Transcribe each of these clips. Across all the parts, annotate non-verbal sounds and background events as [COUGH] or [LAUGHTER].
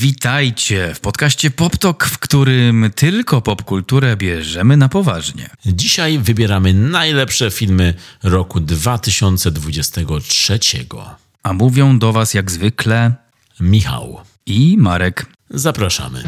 Witajcie w podcaście PopTok, w którym tylko popkulturę bierzemy na poważnie. Dzisiaj wybieramy najlepsze filmy roku 2023. A mówią do Was jak zwykle Michał, i Marek. zapraszamy.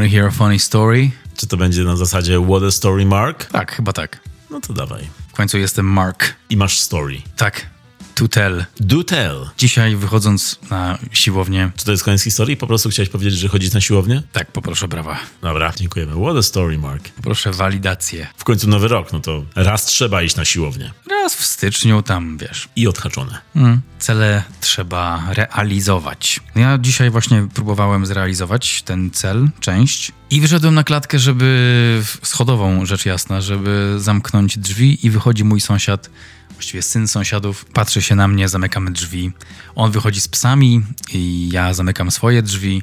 Wanna hear a funny story? Czy to będzie na zasadzie What a Story Mark? Tak, chyba tak. No to dawaj. W końcu jestem Mark. I masz story. Tak, Do tell. Dzisiaj wychodząc na siłownię, Czy to jest koniec historii? Po prostu chciałeś powiedzieć, że chodzić na siłownię? tak, poproszę brawa. Dobra, dziękujemy. What a story Mark. Proszę walidację. W końcu nowy rok, no to raz trzeba iść na siłownię. Raz w styczniu tam, wiesz, I odhaczone. Mm, cele trzeba realizować. Ja dzisiaj właśnie próbowałem zrealizować ten cel, część i wyszedłem na klatkę, żeby schodową, rzecz jasna, żeby zamknąć drzwi i wychodzi mój sąsiad, właściwie syn sąsiadów, patrzy się na mnie, zamykamy drzwi. On wychodzi z psami i ja zamykam swoje drzwi.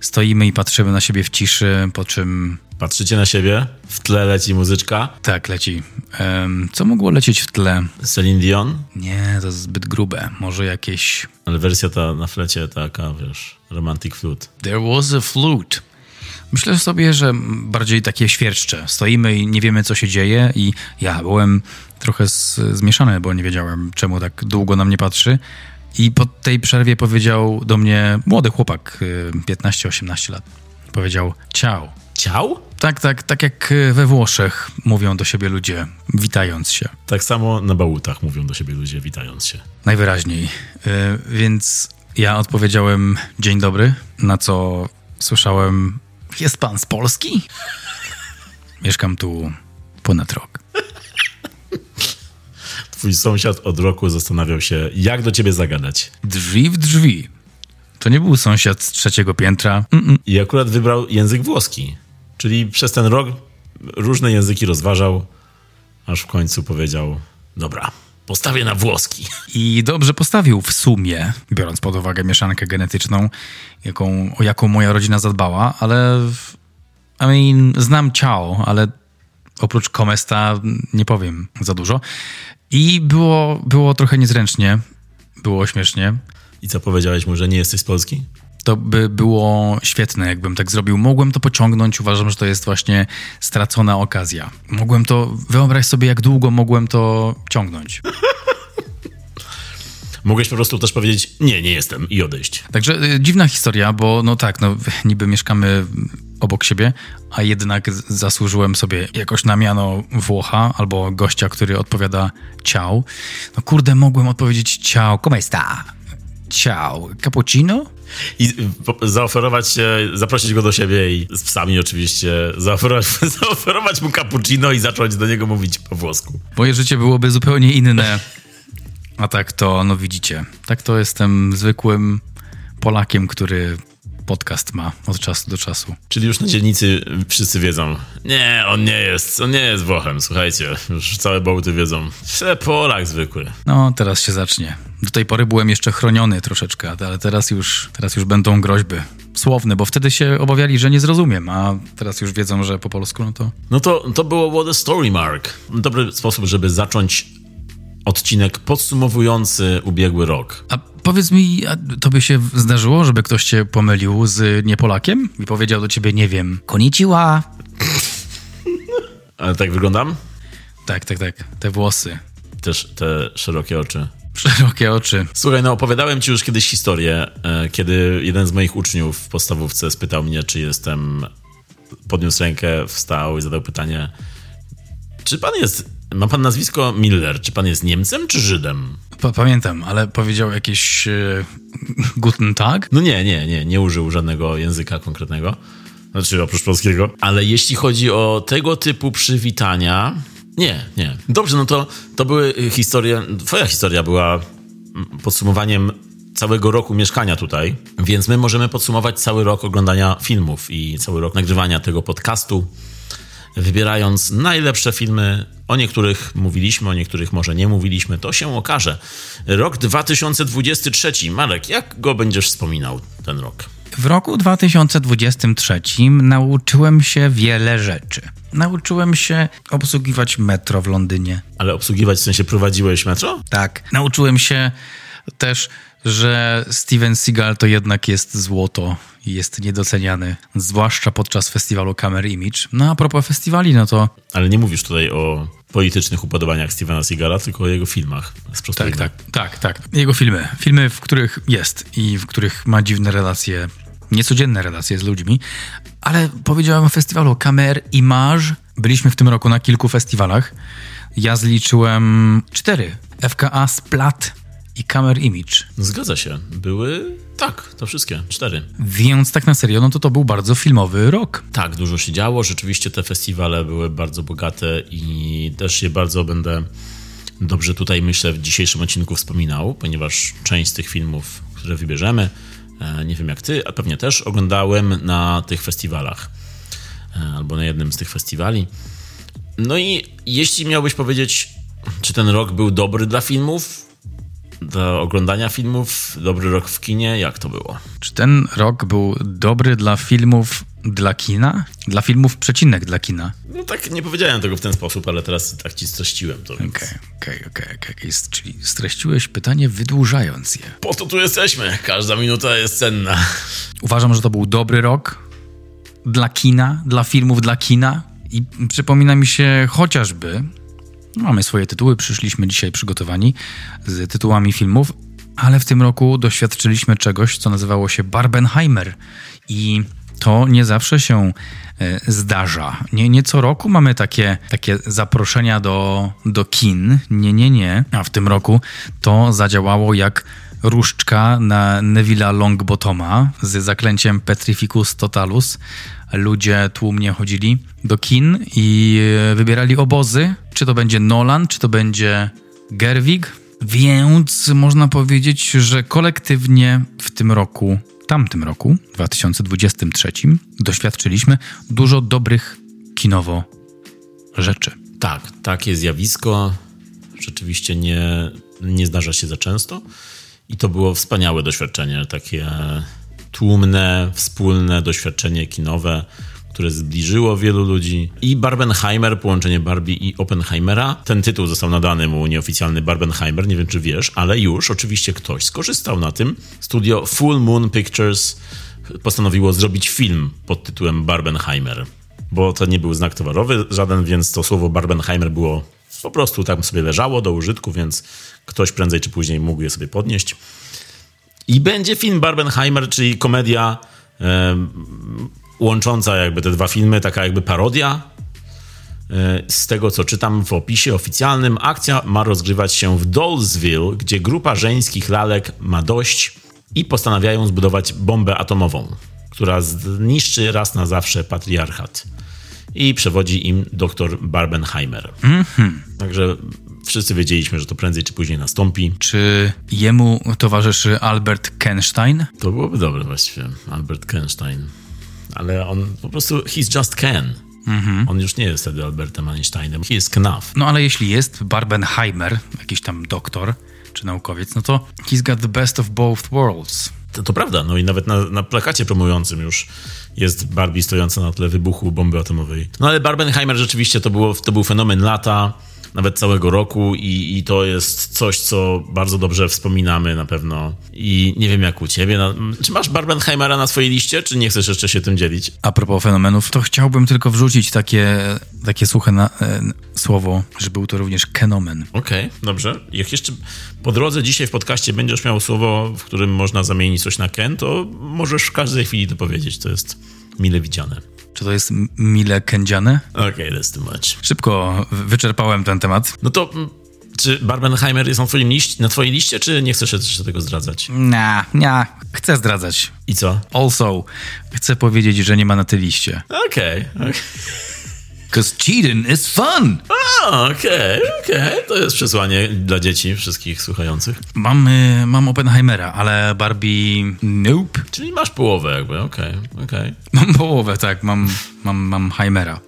Stoimy i patrzymy na siebie w ciszy, po czym Patrzycie na siebie, w tle leci muzyczka. tak leci. Em, co mogło lecieć w tle? Celine Dion, Nie, to zbyt grube. Może jakieś ale wersja ta na flecie taka, wiesz, romantic flute. There was a flute. Myślę sobie, że bardziej takie świerszcze. Stoimy i nie wiemy, co się dzieje, i ja byłem trochę z, zmieszany, bo nie wiedziałem, czemu tak długo na mnie patrzy. I po tej przerwie powiedział do mnie młody chłopak, y, 15-18 lat. Powiedział ciao. Ciał? Tak, tak, tak jak y, we Włoszech mówią do siebie ludzie, witając się. Tak samo na bałutach mówią do siebie ludzie, witając się. Najwyraźniej. Y, Więc ja odpowiedziałem dzień dobry, na co słyszałem jest pan z Polski? Mieszkam tu ponad rok. Twój sąsiad od roku zastanawiał się, jak do ciebie zagadać. Drzwi w drzwi. To nie był sąsiad z trzeciego piętra. Mm-mm. I akurat wybrał język włoski. Czyli przez ten rok różne języki rozważał, aż w końcu powiedział: Dobra, postawię na włoski. I dobrze postawił w sumie, biorąc pod uwagę mieszankę genetyczną, jaką, o jaką moja rodzina zadbała, ale w- I mean, znam ciao, ale oprócz komesta nie powiem za dużo. I było, było trochę niezręcznie, było śmiesznie. I co powiedziałeś mu, że nie jesteś z Polski? To by było świetne, jakbym tak zrobił. Mogłem to pociągnąć. Uważam, że to jest właśnie stracona okazja. Mogłem to, wyobraź sobie, jak długo mogłem to ciągnąć. Mogłeś po prostu też powiedzieć: Nie, nie jestem i odejść. Także y, dziwna historia, bo no tak, no niby mieszkamy obok siebie, a jednak zasłużyłem sobie jakoś na miano Włocha albo gościa, który odpowiada ciao. No kurde, mogłem odpowiedzieć ciao, come sta? Ciao, cappuccino? I zaoferować się, zaprosić go do siebie i z psami oczywiście, zaoferować, [LAUGHS] zaoferować mu cappuccino i zacząć do niego mówić po włosku. Moje życie byłoby zupełnie inne. A tak to, no widzicie, tak to jestem zwykłym Polakiem, który podcast ma od czasu do czasu. Czyli już na dzielnicy wszyscy wiedzą. Nie, on nie jest, on nie jest Włochem, słuchajcie. Już całe bałty wiedzą. Polak zwykły. No, teraz się zacznie. Do tej pory byłem jeszcze chroniony troszeczkę, ale teraz już, teraz już będą groźby słowne, bo wtedy się obawiali, że nie zrozumiem, a teraz już wiedzą, że po polsku, no to... No to, to było What a Story Mark. Dobry sposób, żeby zacząć odcinek podsumowujący ubiegły rok. A powiedz mi, a to by się zdarzyło, żeby ktoś cię pomylił z niepolakiem i powiedział do ciebie, nie wiem, koniciła? [LAUGHS] Ale tak wyglądam? Tak, tak, tak, te włosy, Też te szerokie oczy. [LAUGHS] szerokie oczy. Słuchaj, no opowiadałem ci już kiedyś historię, e, kiedy jeden z moich uczniów w podstawówce spytał mnie, czy jestem... Podniósł rękę, wstał i zadał pytanie, czy pan jest... Ma pan nazwisko Miller, czy pan jest Niemcem czy Żydem? Pa- Pamiętam, ale powiedział jakieś e, guten tag? No nie, nie, nie, nie użył żadnego języka konkretnego. Znaczy oprócz polskiego. Ale jeśli chodzi o tego typu przywitania. Nie, nie. Dobrze, no to, to były historie. Twoja historia była podsumowaniem całego roku mieszkania tutaj, więc my możemy podsumować cały rok oglądania filmów i cały rok nagrywania tego podcastu, wybierając najlepsze filmy. O niektórych mówiliśmy, o niektórych może nie mówiliśmy, to się okaże. Rok 2023. Marek, jak go będziesz wspominał ten rok? W roku 2023 nauczyłem się wiele rzeczy. Nauczyłem się obsługiwać metro w Londynie. Ale obsługiwać w sensie prowadziłeś metro? Tak. Nauczyłem się też, że Steven Seagal to jednak jest złoto i jest niedoceniany, zwłaszcza podczas festiwalu Camera Image. No a propos festiwali, no to... Ale nie mówisz tutaj o politycznych upodobaniach Stevena Seagala, tylko o jego filmach. Tak, tak, tak, tak. Jego filmy. Filmy, w których jest i w których ma dziwne relacje, niecodzienne relacje z ludźmi. Ale powiedziałem o festiwalu Camer Image. Byliśmy w tym roku na kilku festiwalach. Ja zliczyłem cztery. FKA Splat i Camera Image. Zgadza się. Były, tak, to wszystkie, cztery. Więc tak na serio, no to to był bardzo filmowy rok. Tak, dużo się działo. Rzeczywiście te festiwale były bardzo bogate i też je bardzo będę dobrze tutaj, myślę, w dzisiejszym odcinku wspominał, ponieważ część z tych filmów, które wybierzemy, e, nie wiem jak ty, a pewnie też oglądałem na tych festiwalach e, albo na jednym z tych festiwali. No i jeśli miałbyś powiedzieć, czy ten rok był dobry dla filmów, do oglądania filmów, dobry rok w kinie, jak to było? Czy ten rok był dobry dla filmów dla kina? Dla filmów przecinek dla kina? No tak, nie powiedziałem tego w ten sposób, ale teraz tak ci streściłem to. Okej, okej, okej. Czyli streściłeś pytanie wydłużając je. Po to tu jesteśmy, każda minuta jest cenna. Uważam, że to był dobry rok dla kina, dla filmów dla kina i przypomina mi się chociażby Mamy swoje tytuły, przyszliśmy dzisiaj przygotowani z tytułami filmów, ale w tym roku doświadczyliśmy czegoś, co nazywało się Barbenheimer i to nie zawsze się e, zdarza. Nie, nie co roku mamy takie, takie zaproszenia do, do kin. Nie, nie, nie. A w tym roku to zadziałało jak różdżka na Neville'a Longbotoma z zaklęciem Petrificus Totalus. Ludzie tłumnie chodzili do kin i wybierali obozy, czy to będzie Nolan, czy to będzie Gerwig. Więc można powiedzieć, że kolektywnie w tym roku, tamtym roku, 2023, doświadczyliśmy dużo dobrych kinowo rzeczy. Tak, takie zjawisko rzeczywiście nie, nie zdarza się za często. I to było wspaniałe doświadczenie, takie tłumne, wspólne doświadczenie kinowe, które zbliżyło wielu ludzi. I Barbenheimer, połączenie Barbie i Oppenheimera. Ten tytuł został nadany mu nieoficjalny Barbenheimer, nie wiem czy wiesz, ale już oczywiście ktoś skorzystał na tym. Studio Full Moon Pictures postanowiło zrobić film pod tytułem Barbenheimer, bo to nie był znak towarowy żaden, więc to słowo Barbenheimer było po prostu tam sobie leżało do użytku, więc ktoś prędzej czy później mógł je sobie podnieść. I będzie film Barbenheimer, czyli komedia łącząca jakby te dwa filmy, taka jakby parodia. E, z tego, co czytam w opisie oficjalnym, akcja ma rozgrywać się w Dollsville, gdzie grupa żeńskich lalek ma dość i postanawiają zbudować bombę atomową, która zniszczy raz na zawsze patriarchat. I przewodzi im dr Barbenheimer. Mm -hmm. Także wszyscy wiedzieliśmy, że to prędzej czy później nastąpi. Czy jemu towarzyszy Albert Kenstein? To byłoby dobre właściwie, Albert Kenstein. Ale on po prostu, he's just Ken. Mhm. On już nie jest wtedy Albertem Einsteinem, he is Knaf. No ale jeśli jest Barbenheimer, jakiś tam doktor czy naukowiec, no to he's got the best of both worlds. To, to prawda, no i nawet na, na plakacie promującym już jest Barbie stojąca na tle wybuchu bomby atomowej. No ale Barbenheimer rzeczywiście to, było, to był fenomen lata nawet całego roku i, i to jest coś, co bardzo dobrze wspominamy na pewno. I nie wiem jak u ciebie. No, czy masz Barbenheimera na swojej liście, czy nie chcesz jeszcze się tym dzielić? A propos fenomenów, to chciałbym tylko wrzucić takie, takie suche na, e, słowo, że był to również kenomen. Okej, okay, dobrze. Jak jeszcze po drodze dzisiaj w podcaście będziesz miał słowo, w którym można zamienić coś na ken, to możesz w każdej chwili to powiedzieć. To jest mile widziane. Czy to jest mile kędziane? Okej, okay, that's too much. Szybko wyczerpałem ten temat. No to mm, czy Barbenheimer jest na, twoim liście, na twojej liście, czy nie chcesz jeszcze tego zdradzać? Nie, nie, chcę zdradzać. I co? Also, chcę powiedzieć, że nie ma na tej liście. Okej, okay, okej. Okay. Because cheating is fun! Okej, okej. Okay, okay. To jest przesłanie dla dzieci, wszystkich słuchających. Mam, mam Oppenheimera, ale Barbie nope. Czyli masz połowę jakby, okej, okay, okej. Mam połowę, tak, mam, mam, mam Heimera.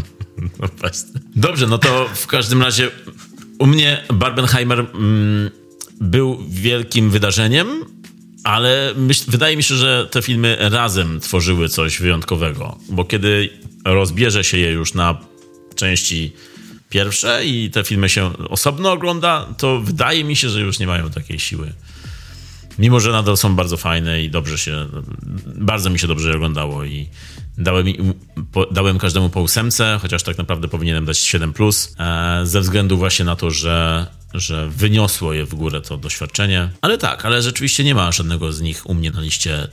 [LAUGHS] no właśnie. Dobrze, no to w każdym razie u mnie Barbenheimer mm, był wielkim wydarzeniem, ale myśl, wydaje mi się, że te filmy razem tworzyły coś wyjątkowego, bo kiedy rozbierze się je już na części pierwsze i te filmy się osobno ogląda, to wydaje mi się, że już nie mają takiej siły. Mimo, że nadal są bardzo fajne i dobrze się, bardzo mi się dobrze oglądało i dałem, dałem każdemu po ósemce, chociaż tak naprawdę powinienem dać 7+, plus, e, ze względu właśnie na to, że, że wyniosło je w górę to doświadczenie. Ale tak, ale rzeczywiście nie ma żadnego z nich u mnie na liście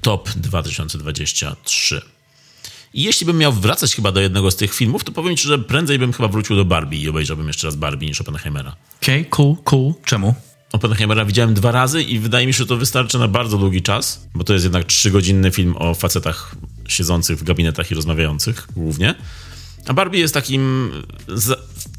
top 2023. I jeśli bym miał wracać chyba do jednego z tych filmów, to powiem ci, że prędzej bym chyba wrócił do Barbie i obejrzałbym jeszcze raz Barbie niż Oppenheimera. Okej, okay, cool, cool. Czemu? Oppenheimera widziałem dwa razy i wydaje mi się, że to wystarczy na bardzo długi czas, bo to jest jednak trzygodzinny film o facetach siedzących w gabinetach i rozmawiających głównie. A Barbie jest takim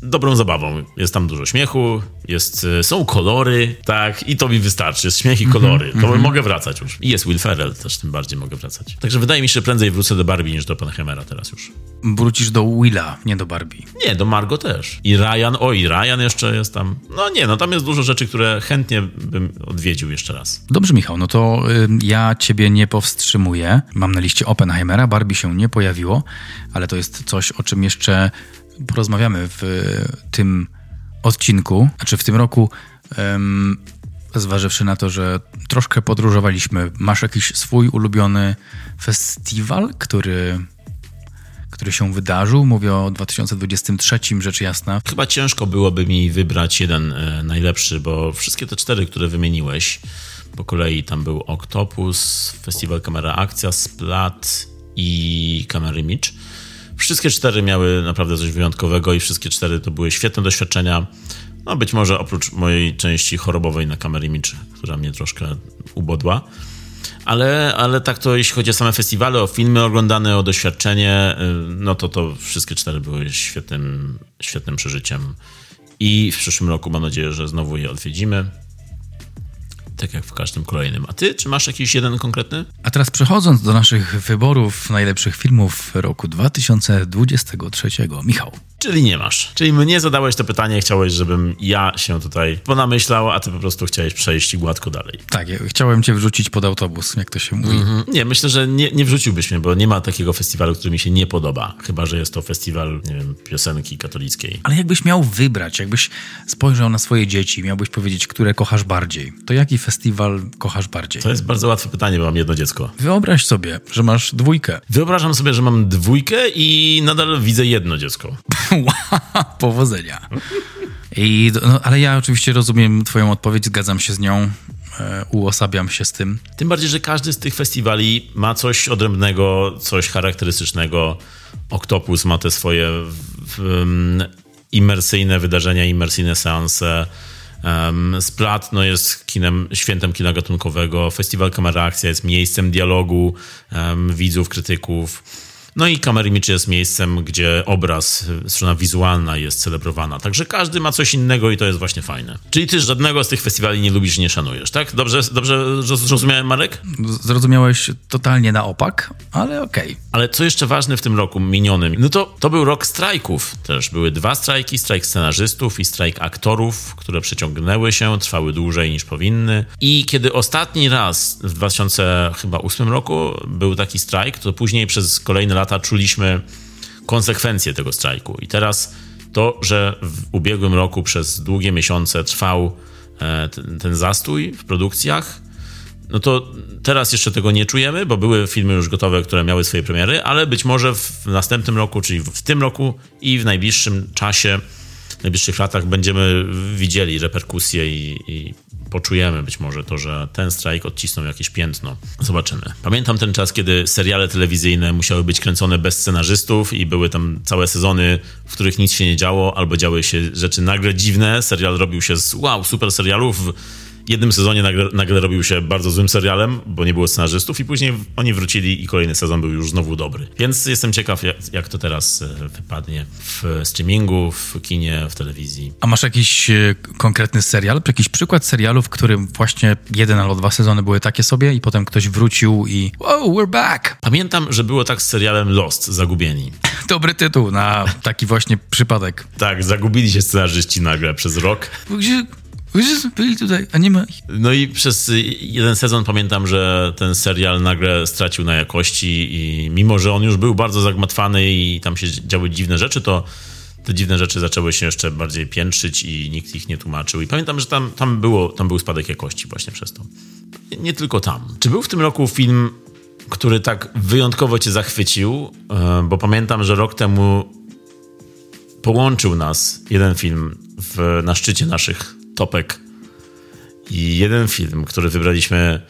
dobrą zabawą. Jest tam dużo śmiechu, jest, e, są kolory, tak, i to mi wystarczy. Jest śmiech i kolory. Mm -hmm, to -hmm. mogę wracać już. I jest Will Ferrell, też tym bardziej mogę wracać. Także wydaje mi się, że prędzej wrócę do Barbie niż do Oppenheimera teraz już. Wrócisz do Willa, nie do Barbie. Nie, do Margo też. I Ryan, o i Ryan jeszcze jest tam. No nie, no tam jest dużo rzeczy, które chętnie bym odwiedził jeszcze raz. Dobrze, Michał, no to y, ja ciebie nie powstrzymuję. Mam na liście Oppenheimera, Barbie się nie pojawiło, ale to jest coś, o czym jeszcze porozmawiamy w tym odcinku, znaczy w tym roku, um, zważywszy na to, że troszkę podróżowaliśmy. Masz jakiś swój ulubiony festiwal, który który się wydarzył. Mówię o 2023, rzecz jasna. Chyba ciężko byłoby mi wybrać jeden e, najlepszy, bo wszystkie te cztery, które wymieniłeś, po kolei tam był Octopus, Festiwal Kamera Akcja, Splat i Camera Image Wszystkie cztery miały naprawdę coś wyjątkowego i wszystkie cztery to były świetne doświadczenia. No być może oprócz mojej części chorobowej na kamery Image, która mnie troszkę ubodła. Ale, ale tak to jeśli chodzi o same festiwale, o filmy oglądane, o doświadczenie, y, no to to wszystkie cztery były świetnym, świetnym przeżyciem. I w przyszłym roku mam nadzieję, że znowu je odwiedzimy tak jak w każdym kolejnym. A ty, czy masz jakiś jeden konkretny? A teraz przechodząc do naszych wyborów najlepszych filmów roku 2023. Michał. Czyli nie masz. Czyli mnie zadałeś to pytanie, chciałeś, żebym ja się tutaj ponamyślał, a ty po prostu chciałeś przejść gładko dalej. Tak, ja chciałem cię wrzucić pod autobus, jak to się mówi. Mm -hmm. Nie, myślę, że nie, nie wrzuciłbyś mnie, bo nie ma takiego festiwalu, który mi się nie podoba. Chyba, że jest to festiwal, nie wiem, piosenki katolickiej. Ale jakbyś miał wybrać, jakbyś spojrzał na swoje dzieci, miałbyś powiedzieć, które kochasz bardziej, to jaki festiwal kochasz bardziej? To jest bardzo łatwe pytanie, bo mam jedno dziecko. Wyobraź sobie, że masz dwójkę. Wyobrażam sobie, że mam dwójkę i nadal widzę jedno dziecko. [LAUGHS] [LAUGHS] Powodzenia. I, no, ale ja oczywiście rozumiem Twoją odpowiedź, zgadzam się z nią, e, uosabiam się z tym. Tym bardziej, że każdy z tych festiwali ma coś odrębnego, coś charakterystycznego. Octopus ma te swoje um, imersyjne wydarzenia, imersyjne seanse. Um, Splat no, jest kinem, świętem kina gatunkowego. Festiwal Kamera Akcja jest miejscem dialogu um, widzów, krytyków. No i Camera Image jest miejscem, gdzie obraz, strona wizualna jest celebrowana. Także każdy ma coś innego i to jest właśnie fajne. Czyli ty żadnego z tych festiwali nie lubisz, nie szanujesz, tak? Dobrze, dobrze zrozumiałem, Marek? Zrozumiałeś totalnie na opak, ale okej. Okay. Ale co jeszcze ważne w tym roku minionym? No to, to był rok strajków też. Były dwa strajki, strajk scenarzystów i strajk aktorów, które przeciągnęły się, trwały dłużej niż powinny. I kiedy ostatni raz w 2008 roku był taki strajk, to później przez kolejne lata lata czuliśmy konsekwencje tego strajku. I teraz to, że w ubiegłym roku przez długie miesiące trwał e, ten, ten zastój w produkcjach, no to teraz jeszcze tego nie czujemy, bo były filmy już gotowe, które miały swoje premiery, ale być może w następnym roku, czyli w tym roku i w najbliższym czasie, w najbliższych latach będziemy widzieli reperkusje i, i poczujemy być może to, że ten strajk odcisnął jakieś piętno. Zobaczymy. Pamiętam ten czas, kiedy seriale telewizyjne musiały być kręcone bez scenarzystów i były tam całe sezony, w których nic się nie działo, albo działy się rzeczy nagle dziwne. Serial robił się z wow, super serialów jednym sezonie nagle, nagle robił się bardzo złym serialem, bo nie było scenarzystów i później oni wrócili i kolejny sezon był już znowu dobry. Więc jestem ciekaw, jak, jak to teraz e, wypadnie w streamingu, w kinie, w telewizji. A masz jakiś e, konkretny serial, jakiś przykład serialu, w którym właśnie jeden albo dwa sezony były takie sobie i potem ktoś wrócił i wow, we're back! Pamiętam, że było tak z serialem Lost, Zagubieni. [LAUGHS] Dobry tytuł na taki właśnie przypadek. tak, zagubili się scenarzyści nagle przez rok. Gdzie byli tutaj, a nie ma ich. No i przez jeden sezon pamiętam, że ten serial nagle stracił na jakości i mimo, że on już był bardzo zagmatwany i tam się działy dziwne rzeczy, to te dziwne rzeczy zaczęły się jeszcze bardziej piętrzyć i nikt ich nie tłumaczył. I pamiętam, że tam, tam, było, tam był spadek jakości właśnie przez to. Nie, tylko tam. Czy był w tym roku film, który tak wyjątkowo cię zachwycił? E, bo pamiętam, że rok temu połączył nas jeden film w, na szczycie naszych topek i jeden film, który wybraliśmy,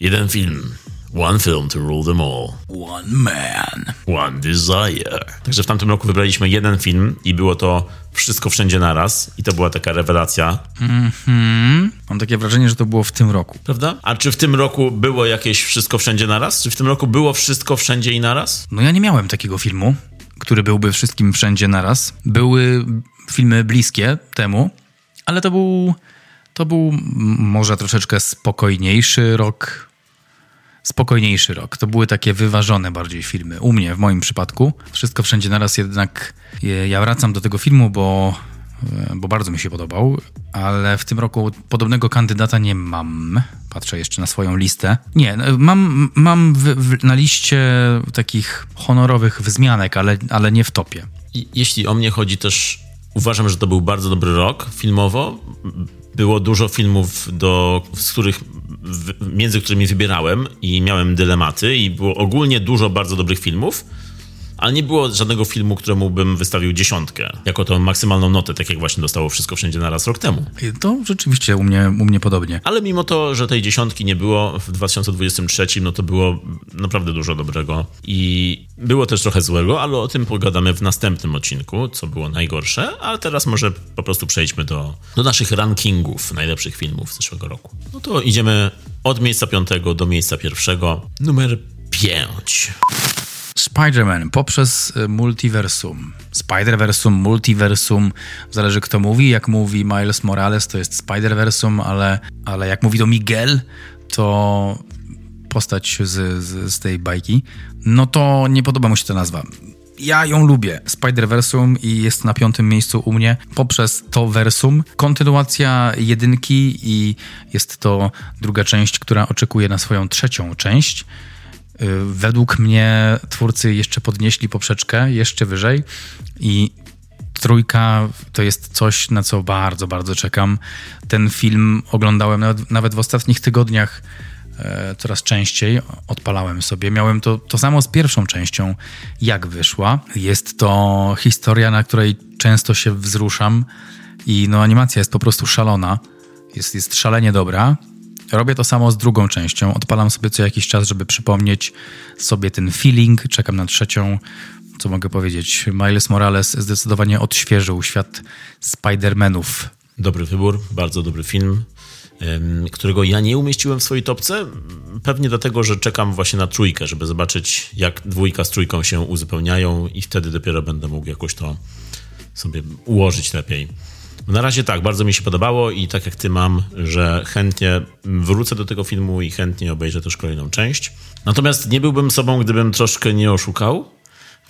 jeden film, one film to rule them all. One man. One Desire. Także w tamtym roku wybraliśmy jeden film i było to Wszystko Wszędzie Naraz i to była taka rewelacja. Mhm. Mam takie wrażenie, że to było w tym roku. Prawda? A czy w tym roku było jakieś Wszystko Wszędzie Naraz? Czy w tym roku było Wszystko Wszędzie i Naraz? No ja nie miałem takiego filmu, który byłby wszystkim wszędzie naraz. Były filmy bliskie temu, ale to był, to był może troszeczkę spokojniejszy rok. Spokojniejszy rok. To były takie wyważone bardziej filmy. U mnie, w moim przypadku. Wszystko wszędzie naraz jednak. Ja wracam do tego filmu, bo, bo bardzo mi się podobał, ale w tym roku podobnego kandydata nie mam. Patrzę jeszcze na swoją listę. Nie, mam, mam w, w, na liście takich honorowych wzmianek, ale, ale nie w topie. Jeśli o mnie chodzi też Uważam, że to był bardzo dobry rok filmowo. Było dużo filmów, do, z których, między którymi wybierałem i miałem dylematy, i było ogólnie dużo bardzo dobrych filmów ale nie było żadnego filmu, któremu bym wystawił dziesiątkę, jako tą maksymalną notę, tak jak właśnie dostało Wszystko Wszędzie Naraz rok temu. To rzeczywiście u mnie, u mnie podobnie. Ale mimo to, że tej dziesiątki nie było w 2023, no to było naprawdę dużo dobrego i było też trochę złego, ale o tym pogadamy w następnym odcinku, co było najgorsze, a teraz może po prostu przejdźmy do, do naszych rankingów najlepszych filmów z zeszłego roku. No to idziemy od miejsca piątego do miejsca pierwszego. Numer 5. Spider-Man poprzez e, multiversum. Spider-versum, multiversum, zależy kto mówi. Jak mówi Miles Morales, to jest Spider-versum, ale, ale jak mówi to Miguel, to postać z, z, z tej bajki, no to nie podoba mu się ta nazwa. Ja ją lubię. Spider-Versum i jest na piątym miejscu u mnie poprzez to versum. Kontynuacja jedynki i jest to druga część, która oczekuje na swoją trzecią część. Y, według mnie twórcy jeszcze podnieśli poprzeczkę jeszcze wyżej i trójka to jest coś, na co bardzo, bardzo czekam. Ten film oglądałem nawet, nawet w ostatnich tygodniach e, coraz częściej. Odpalałem sobie. Miałem to, to samo z pierwszą częścią, jak wyszła. Jest to historia, na której często się wzruszam i no, animacja jest po prostu szalona. Jest, jest szalenie dobra. Robię to samo z drugą częścią. Odpalam sobie co jakiś czas, żeby przypomnieć sobie ten feeling. Czekam na trzecią. Co mogę powiedzieć? Miles Morales zdecydowanie odświeżył świat Spider-Manów. Dobry wybór, bardzo dobry film, którego ja nie umieściłem w swojej topce. Pewnie dlatego, że czekam właśnie na trójkę, żeby zobaczyć, jak dwójka z trójką się uzupełniają, i wtedy dopiero będę mógł jakoś to sobie ułożyć lepiej. Na razie tak, bardzo mi się podobało i tak jak ty mam, że chętnie wrócę do tego filmu i chętnie obejrzę też kolejną część. Natomiast nie byłbym sobą, gdybym troszkę nie oszukał,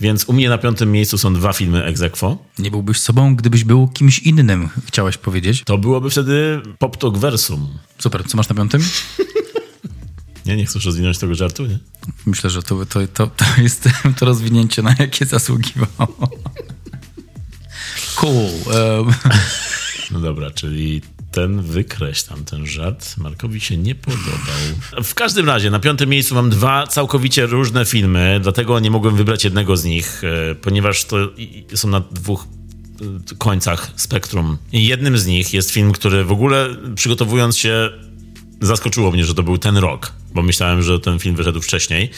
więc u mnie na piątym miejscu są dwa filmy ex aequo. Nie byłbyś sobą, gdybyś był kimś innym, chciałeś powiedzieć? To byłoby wtedy Pop Talk Versum. Super, co masz na piątym? [LAUGHS] Nie, nie chcesz rozwinąć tego żartu, nie? Myślę, że to, to, to, to jest [LAUGHS] to rozwinięcie, na jakie zasługiwało. Cool. Um. [LAUGHS] No dobra, czyli ten wykreślam, ten żart Markowi się nie podobał. W każdym razie, na piątym miejscu mam dwa całkowicie różne filmy, dlatego nie mogłem wybrać jednego z nich, e, ponieważ to są na dwóch e, końcach spektrum. I jednym z nich jest film, który w ogóle przygotowując się zaskoczyło mnie, że to był ten rok, bo myślałem, że ten film wyszedł wcześniej.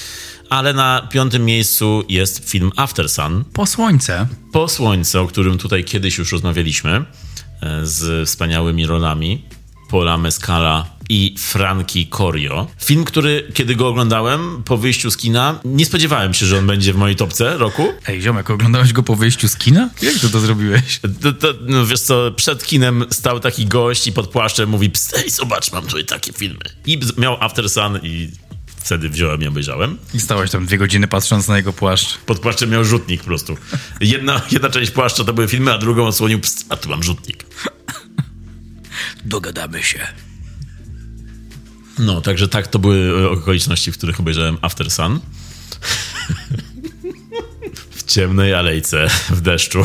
Ale na piątym miejscu jest film After Sun. Po słońce. Po słońce, o którym tutaj kiedyś już rozmawialiśmy e, z wspaniałymi rolami Paula Mescala i Franki Corio. Film, który kiedy go oglądałem po wyjściu z kina, nie spodziewałem się, że on będzie w mojej topce roku. Ej, ziomek, oglądałeś go po wyjściu z kina? Jak to to zrobiłeś? To, to, no wiesz co, przed kinem stał taki gość i pod płaszczem mówi, ej, zobacz, mam tutaj takie filmy. I miał After Sun i wtedy wziąłem i obejrzałem. I stałeś tam dwie godziny patrząc na jego płaszcz. Pod płaszczem miał rzutnik po prostu. Jedna, jedna część płaszcza to były filmy, a drugą odsłonił, pst, a tu mam rzutnik. Dogadamy się. No, także tak to były okoliczności, w których obejrzałem After Sun. [LAUGHS] w ciemnej alejce, w deszczu.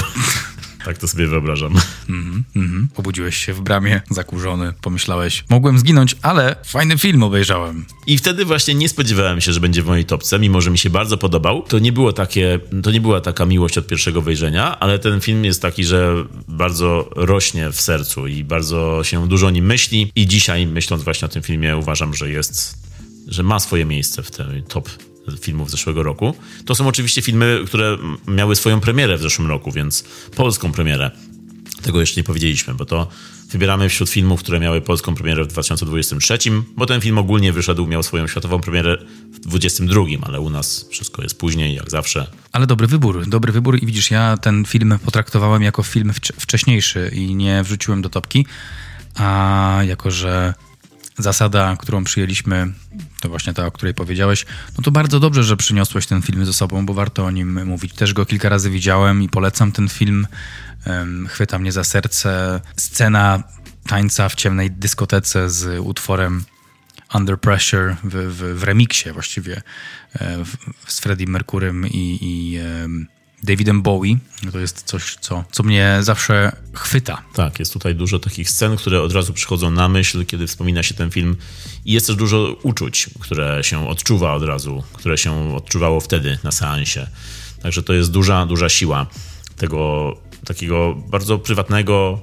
Tak to sobie wyobrażam. Mm -hmm. Obudziłeś się w bramie, zakurzony, pomyślałeś, mogłem zginąć, ale fajny film obejrzałem. I wtedy właśnie nie spodziewałem się, że będzie w mojej topce, mimo że mi się bardzo podobał. To nie było takie, to nie była taka miłość od pierwszego wejrzenia, ale ten film jest taki, że bardzo rośnie w sercu i bardzo się dużo o nim myśli. I dzisiaj, myśląc właśnie o tym filmie, uważam, że jest, że ma swoje miejsce w tej top filmów zeszłego roku. To są oczywiście filmy, które miały swoją premierę w zeszłym roku, więc polską premierę. Tego jeszcze nie powiedzieliśmy, bo to wybieramy wśród filmów, które miały polską premierę w 2023, bo ten film ogólnie wyszedł, miał swoją światową premierę w 2022, ale u nas wszystko jest później, jak zawsze. Ale dobry wybór, dobry wybór i widzisz, ja ten film potraktowałem jako film wcześniejszy i nie wrzuciłem do topki, a jako, że zasada, którą przyjęliśmy, to właśnie ta, o której powiedziałeś, no to bardzo dobrze, że przyniosłeś ten film ze sobą, bo warto o nim mówić. Też go kilka razy widziałem i polecam ten film. Chwyta mnie za serce. Scena tańca w ciemnej dyskotece z utworem Under Pressure w, w, w remiksie właściwie e, z Freddie Mercurym i, i Davidem Bowie. To jest coś, co, co mnie zawsze chwyta. Tak, jest tutaj dużo takich scen, które od razu przychodzą na myśl, kiedy wspomina się ten film. I jest też dużo uczuć, które się odczuwa od razu, które się odczuwało wtedy na seansie. Także to jest duża, duża siła tego takiego bardzo prywatnego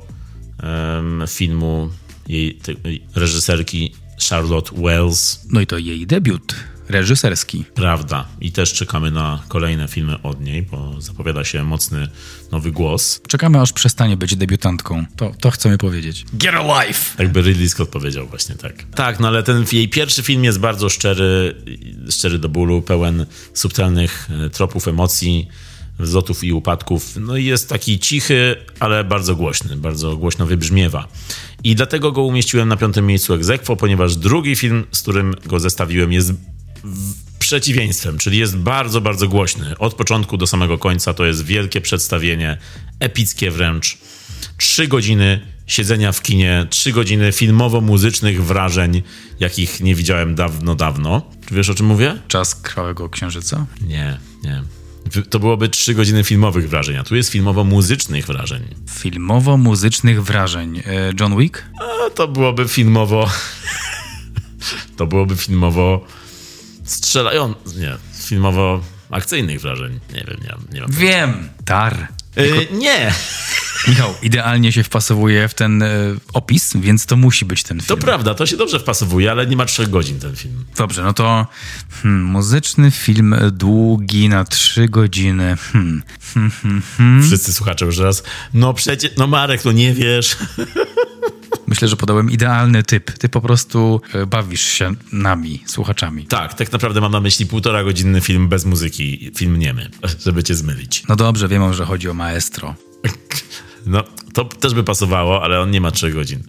um, filmu jej tej reżyserki Charlotte Wells. No i to jej debiut reżyserski. Prawda. I też czekamy na kolejne filmy od niej, bo zapowiada się mocny nowy głos. Czekamy, aż przestanie być debiutantką. To, to chcemy powiedzieć. Get a life! Jakby Ridley Scott powiedział właśnie tak. Tak, no ale ten jej pierwszy film jest bardzo szczery, szczery do bólu, pełen subtelnych e, tropów emocji, wzlotów i upadków. No i jest taki cichy, ale bardzo głośny, bardzo głośno wybrzmiewa. I dlatego go umieściłem na piątym miejscu egzekwo, ponieważ drugi film, z którym go zestawiłem, jest przeciwieństwem, czyli jest bardzo, bardzo głośny. Od początku do samego końca to jest wielkie przedstawienie, epickie wręcz. Trzy godziny siedzenia w kinie, trzy godziny filmowo-muzycznych wrażeń, jakich nie widziałem dawno, dawno. Czy wiesz o czym mówię? Czas Krwawego Księżyca? Nie, nie. To byłoby trzy godziny filmowych wrażeń, a tu jest filmowo-muzycznych wrażeń. Filmowo-muzycznych wrażeń. E, John Wick? A, to byłoby filmowo... [LAUGHS] to byłoby filmowo strzelają... Nie, filmowo-akcyjnych wrażeń. Nie wiem, nie, nie mam. Wiem, tar. Yy, nie. [LAUGHS] Michał, idealnie się wpasowuje w ten y, opis, więc to musi być ten film. To prawda, to się dobrze wpasowuje, ale nie ma trzech godzin ten film. Dobrze, no to hmm, muzyczny film długi na trzy godziny. Hmm. [LAUGHS] Hmm, hmm, hmm. Wszyscy słuchacze już raz, no przecież, no Marek, no nie wiesz. [LAUGHS] Myślę, że podałem idealny typ. Ty po prostu e, bawisz się nami, słuchaczami. Tak, tak naprawdę mam na myśli półtora godzinny film bez muzyki, film niemy, żeby cię zmylić. No dobrze, wiem, że chodzi o maestro. [LAUGHS] No, to też by pasowało, ale on nie ma trzech godzin.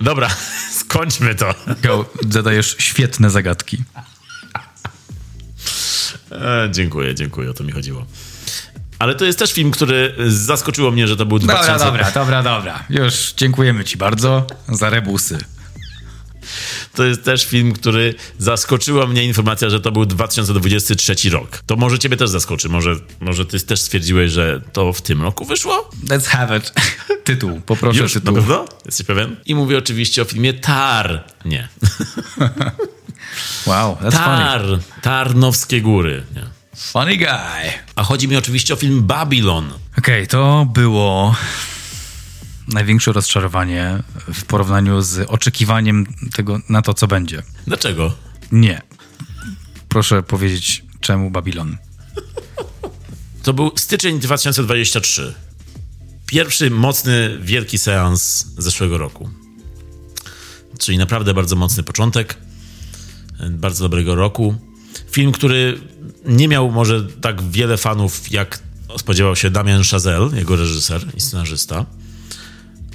Dobra, [LAUGHS] skończmy to. Go, zadajesz świetne zagadki. E, dziękuję, dziękuję, o to mi chodziło. Ale to jest też film, który zaskoczyło mnie, że to był 2000... Dobra, dobra, dobra, dobra. Już dziękujemy ci bardzo za rebusy. To jest też film, który zaskoczyła mnie informacja, że to był 2023 rok. To może ciebie też zaskoczy. Może, może ty też stwierdziłeś, że to w tym roku wyszło? Let's have it. Tytuł, poproszę Już, tytuł. Na pewno? Jesteś pewien? I mówię oczywiście o filmie Tar. Nie. [LAUGHS] wow, that's Tar. funny. Tarnowskie Góry. Nie. Funny guy. A chodzi mi oczywiście o film Babylon. Okej, okay, to było największe rozczarowanie w porównaniu z oczekiwaniem tego na to, co będzie. Dlaczego? Nie. Proszę powiedzieć, czemu Babylon? [LAUGHS] To był styczeń 2023. Pierwszy mocny, wielki seans zeszłego roku. Czyli naprawdę bardzo mocny początek bardzo dobrego roku. Film, który nie miał może tak wiele fanów, jak spodziewał się Damien Chazelle, jego reżyser i scenarzysta.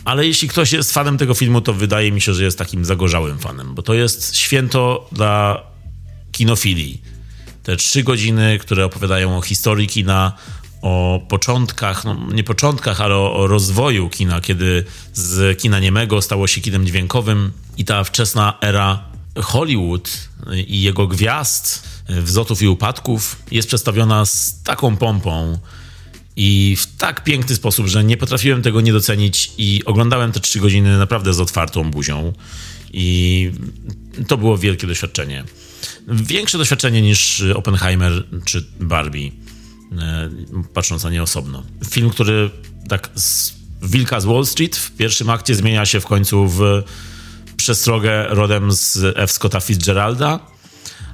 Ale jeśli ktoś jest fanem tego filmu, to wydaje mi się, że jest takim zagorzałym fanem, bo to jest święto dla kinofilii. Te trzy godziny, które opowiadają o historii kina, o początkach, no nie początkach, ale o, o, rozwoju kina, kiedy z kina niemego stało się kinem dźwiękowym i ta wczesna era Hollywood i jego gwiazd, wzlotów i upadków jest przedstawiona z taką pompą i w tak piękny sposób, że nie potrafiłem tego nie docenić i oglądałem te trzy godziny naprawdę z otwartą buzią i to było wielkie doświadczenie. Większe doświadczenie niż Oppenheimer czy Barbie, e, patrząc na nie osobno. Film, który tak z Wilka z Wall Street w pierwszym akcie zmienia się w końcu w przestrogę rodem z F. Scotta Fitzgeralda,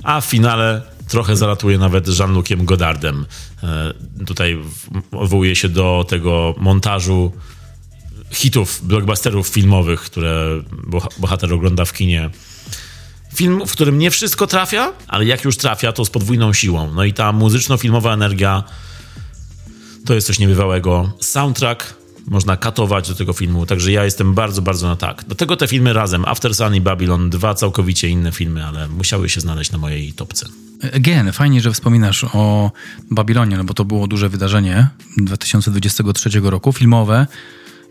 a w finale trochę zalatuje nawet Jean-Luciem Godardem. E, tutaj odwołuje się do tego montażu hitów, blockbusterów filmowych, które bohater ogląda w kinie. Film, w którym nie wszystko trafia, ale jak już trafia, to z podwójną siłą. No i ta muzyczno-filmowa energia to jest coś niebywałego. Soundtrack można katować do tego filmu, także ja jestem bardzo, bardzo na tak. Do tego te filmy razem, After Sun i Babylon, dwa całkowicie inne filmy, ale musiały się znaleźć na mojej topce. Again, fajnie, że wspominasz o Babilonie, no bo to było duże wydarzenie 2023 roku, filmowe.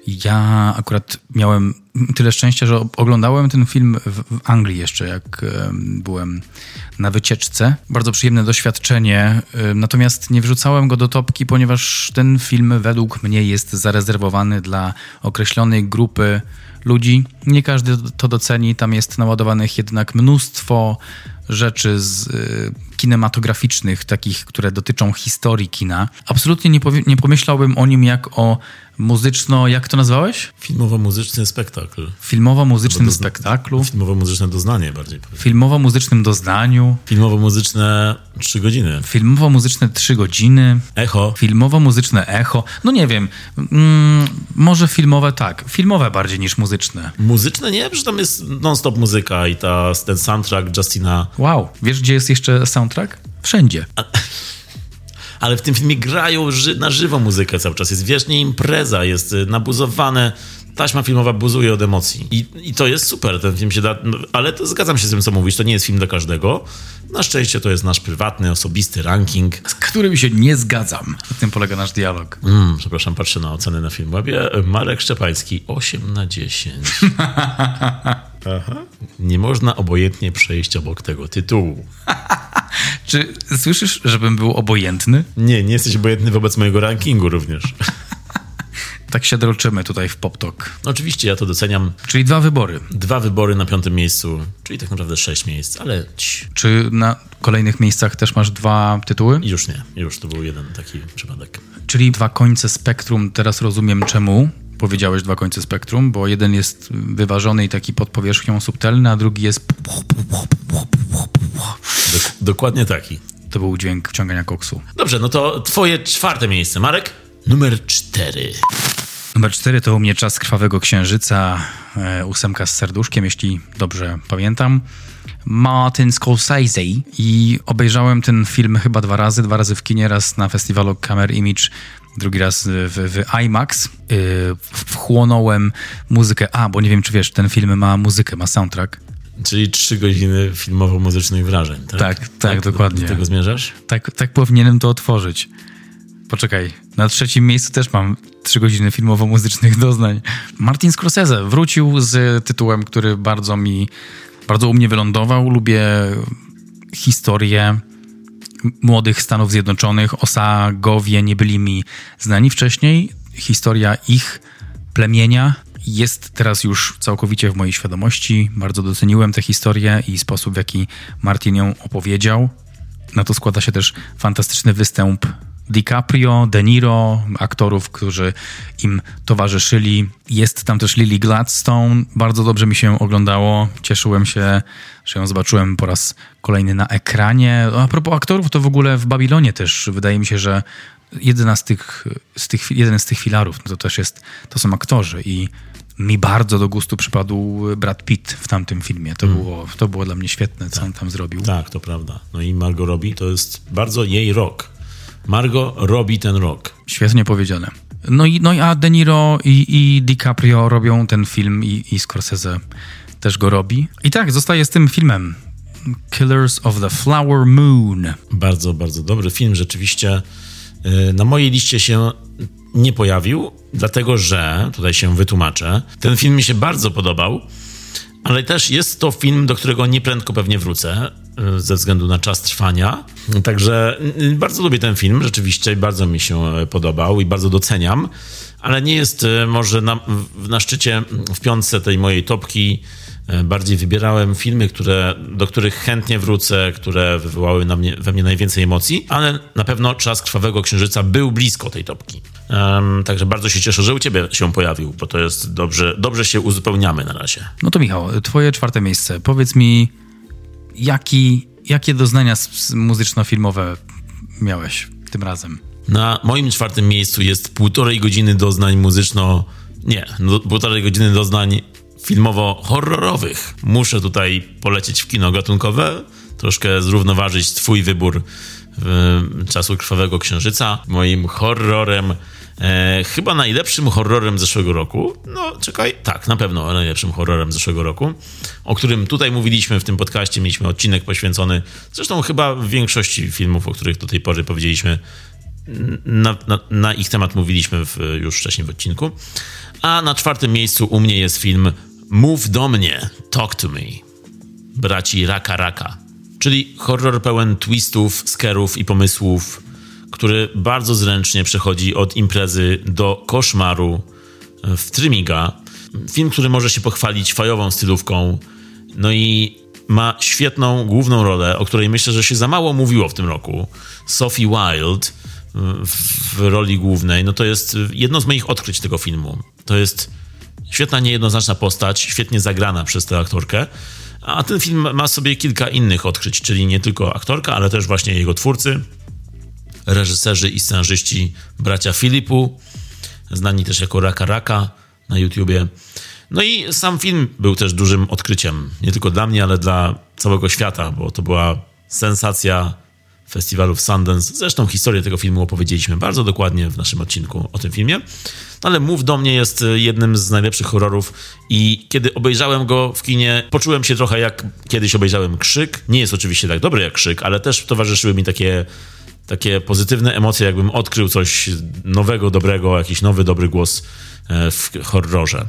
Ja akurat miałem tyle szczęścia, że oglądałem ten film w, Anglii jeszcze, jak byłem na wycieczce. Bardzo przyjemne doświadczenie, natomiast nie wrzucałem go do topki, ponieważ ten film według mnie jest zarezerwowany dla określonej grupy ludzi. Nie każdy to doceni, tam jest naładowanych jednak mnóstwo rzeczy z y, kinematograficznych, takich, które dotyczą historii kina. Absolutnie nie, nie pomyślałbym o nim jak o muzyczno, jak to nazwałeś? Filmowo-muzyczny spektakl. Filmowo-muzycznym spektaklu. Filmowo-muzyczne doznanie bardziej. Filmowo-muzycznym doznaniu. Filmowo-muzyczne trzy godziny. Filmowo-muzyczne trzy godziny. Echo. Filmowo-muzyczne echo. No nie wiem, mm, może filmowe tak. Filmowe bardziej niż muzyczne. Muzyczne nie, że tam jest non-stop muzyka i ta, ten soundtrack Justina. Wow, wiesz gdzie jest jeszcze soundtrack? Wszędzie. A [LAUGHS] ale w tym filmie grają ży na żywo muzykę cały czas. Jest wiecznie impreza, jest y, nabuzowane. Taśma filmowa buzuje od emocji. I, I to jest super, ten film się da. No, ale to zgadzam się z tym, co mówisz. To nie jest film dla każdego. Na szczęście to jest nasz prywatny, osobisty ranking. Z którym się nie zgadzam. Na tym polega nasz dialog. Mm, przepraszam, patrzę na oceny na Filmwebie. Marek Szczepański, 8 na 10. [LAUGHS] Aha. Nie można obojętnie przejść obok tego tytułu. Czy słyszysz, żebym był obojętny? Nie, nie jesteś obojętny wobec mojego rankingu również. [LAUGHS] tak się droczymy tutaj w PopTok. Oczywiście, ja to doceniam. Czyli dwa wybory. Dwa wybory na piątym miejscu, czyli tak naprawdę sześć miejsc, ale... Ci. Czy na kolejnych miejscach też masz dwa tytuły? Już nie, już to był jeden taki przypadek. Czyli dwa końce spektrum, teraz rozumiem czemu powiedziałeś dwa końce spektrum, bo jeden jest wyważony i taki pod powierzchnią subtelny, a drugi jest... Dok dokładnie taki. To był dźwięk wciągania koksu. Dobrze, no to twoje czwarte miejsce, Marek? Numer cztery. Numer cztery to u mnie Czas Krwawego Księżyca, e, ósemka z serduszkiem, jeśli dobrze pamiętam. Martin Scorsese i obejrzałem ten film chyba dwa razy, dwa razy w kinie, raz na festiwalu Camera Image drugi raz w, w IMAX. Yy, wchłonąłem muzykę. A, bo nie wiem, czy wiesz, ten film ma muzykę, ma soundtrack. Czyli trzy godziny filmowo-muzycznych wrażeń, tak? Tak, tak, tak dokładnie. Do tego zmierzasz? Tak, tak powinienem to otworzyć. Poczekaj, na trzecim miejscu też mam trzy godziny filmowo-muzycznych doznań. Martin Scorsese wrócił z tytułem, który bardzo mi, bardzo u mnie wylądował. Lubię historię młodych Stanów Zjednoczonych. Osagowie nie byli mi znani wcześniej. Historia ich plemienia jest teraz już całkowicie w mojej świadomości. Bardzo doceniłem tę historię i sposób, w jaki Martin ją opowiedział. Na to składa się też fantastyczny występ DiCaprio, De Niro, aktorów, którzy im towarzyszyli. Jest tam też Lily Gladstone. Bardzo dobrze mi się oglądało. Cieszyłem się, że ją zobaczyłem po raz kolejny na ekranie. A propos aktorów, to w ogóle w Babilonie też wydaje mi się, że jedna z tych, z tych, jeden z tych filarów no to też jest, to są aktorzy i mi bardzo do gustu przypadł Brad Pitt w tamtym filmie. To, mm. było, to było dla mnie świetne, co tak. on tam zrobił. Tak, to prawda. No i Margot Robbie to jest bardzo jej rok. Margo robi ten rok. Świetnie powiedziane. No i, no i a De Niro i, i DiCaprio robią ten film i, i Scorsese też go robi. I tak, zostaje z tym filmem. Killers of the Flower Moon. Bardzo, bardzo dobry film. Rzeczywiście y, na mojej liście się nie pojawił, dlatego że, tutaj się wytłumaczę, ten film mi się bardzo podobał, ale też jest to film, do którego nieprędko pewnie wrócę ze względu na czas trwania. Także bardzo lubię ten film, rzeczywiście bardzo mi się podobał i bardzo doceniam, ale nie jest może na, na szczycie w piątce tej mojej topki E, bardziej wybierałem filmy, które, do których chętnie wrócę, które wywołały na mnie, we mnie najwięcej emocji, ale na pewno Czas Krwawego Księżyca był blisko tej topki. Um, także bardzo się cieszę, że u ciebie się pojawił, bo to jest dobrze, dobrze się uzupełniamy na razie. No to Michał, twoje czwarte miejsce. Powiedz mi, jaki, jakie doznania muzyczno-filmowe miałeś tym razem? Na moim czwartym miejscu jest półtorej godziny doznań muzyczno... Nie, no, półtorej godziny doznań filmowo-horrorowych. Muszę tutaj polecieć w kino gatunkowe, troszkę zrównoważyć twój wybór czasu Krwawego Księżyca. Moim horrorem, e, chyba najlepszym horrorem zeszłego roku. No, czekaj, tak, na pewno najlepszym horrorem zeszłego roku, o którym tutaj mówiliśmy w tym podcaście, mieliśmy odcinek poświęcony, zresztą chyba w większości filmów, o których do tej pory powiedzieliśmy, na, na, na ich temat mówiliśmy w, już wcześniej w odcinku. A na czwartym miejscu u mnie jest film Mów do mnie, talk to me. Braci Raka Raka. Czyli horror pełen twistów, skerów i pomysłów, który bardzo zręcznie przechodzi od imprezy do koszmaru w Trymiga. Film, który może się pochwalić fajową stylówką, no i ma świetną główną rolę, o której myślę, że się za mało mówiło w tym roku. Sophie Wilde w roli głównej. No to jest jedno z moich odkryć tego filmu. To jest Świetna, niejednoznaczna postać, świetnie zagrana przez tę aktorkę. A ten film ma sobie kilka innych odkryć, czyli nie tylko aktorka, ale też właśnie jego twórcy, reżyserzy i scenarzyści bracia Filipu, znani też jako Raka Raka na YouTubie. No i sam film był też dużym odkryciem, nie tylko dla mnie, ale dla całego świata, bo to była sensacja festiwalu w Sundance. Zresztą historię tego filmu opowiedzieliśmy bardzo dokładnie w naszym odcinku o tym filmie. No ale Mów do mnie jest e, jednym z najlepszych horrorów i kiedy obejrzałem go w kinie, poczułem się trochę jak kiedyś obejrzałem Krzyk. Nie jest oczywiście tak dobry jak Krzyk, ale też towarzyszyły mi takie takie pozytywne emocje, jakbym odkrył coś nowego, dobrego, jakiś nowy, dobry głos e, w horrorze.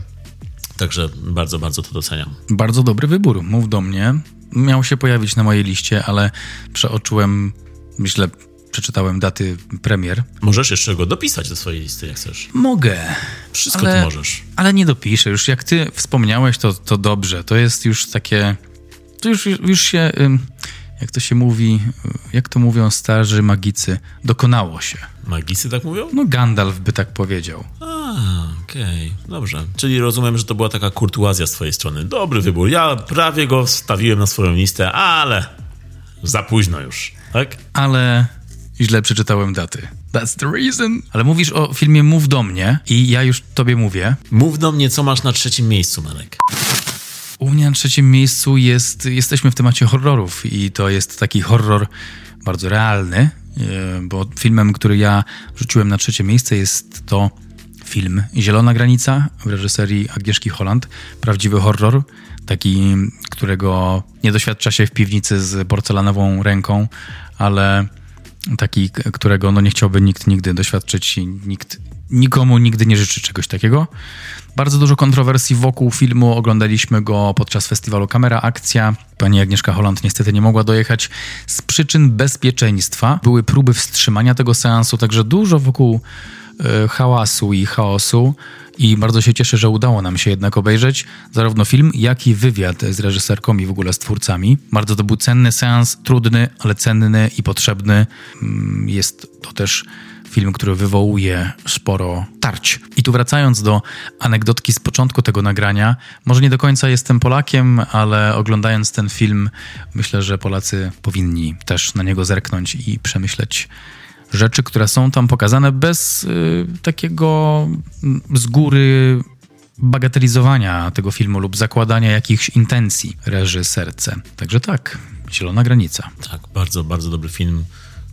Także bardzo, bardzo to doceniam. Bardzo dobry wybór. Mów do mnie. Miał się pojawić na mojej liście, ale przeoczyłem myślę, przeczytałem daty premier. Możesz jeszcze go dopisać do swojej listy, jak chcesz. Mogę. Wszystko ale, ty możesz. Ale nie dopiszę. Już jak ty wspomniałeś, to, to dobrze. To jest już takie... To już, już się... Jak to się mówi, jak to mówią starzy magicy, dokonało się. Magicy tak mówią? No Gandalf by tak powiedział. A, okej, okay. dobrze. Czyli rozumiem, że to była taka kurtuazja z twojej strony. Dobry wybór. Ja prawie go wstawiłem na swoją listę, ale za późno już tak? Ale źle przeczytałem daty. That's the reason. Ale mówisz o filmie Mów do mnie i ja już tobie mówię. Mów do mnie, co masz na trzecim miejscu, Marek. U mnie na trzecim miejscu jest, jesteśmy w temacie horrorów i to jest taki horror bardzo realny, e, bo filmem, który ja rzuciłem na trzecie miejsce jest to film Zielona Granica w reżyserii Agnieszki Holland. Prawdziwy horror, taki, którego nie doświadcza się w piwnicy z porcelanową ręką, ale taki, którego no nie chciałby nikt nigdy doświadczyć i nikt, nikomu nigdy nie życzy czegoś takiego. Bardzo dużo kontrowersji wokół filmu. Oglądaliśmy go podczas festiwalu Kamera Akcja. Pani Agnieszka Holland niestety nie mogła dojechać z przyczyn bezpieczeństwa. Były próby wstrzymania tego seansu, także dużo wokół hałasu i chaosu i bardzo się cieszę, że udało nam się jednak obejrzeć zarówno film, jak i wywiad z reżyserką i w ogóle z twórcami. Bardzo to był cenny seans, trudny, ale cenny i potrzebny. Mm, jest to też film, który wywołuje sporo tarć. I tu wracając do anegdotki z początku tego nagrania, może nie do końca jestem Polakiem, ale oglądając ten film, myślę, że Polacy powinni też na niego zerknąć i przemyśleć rzeczy, które są tam pokazane bez y, takiego z góry bagatelizowania tego filmu lub zakładania jakichś intencji reżyserce. Także tak, Zielona Granica. Tak, bardzo, bardzo dobry film,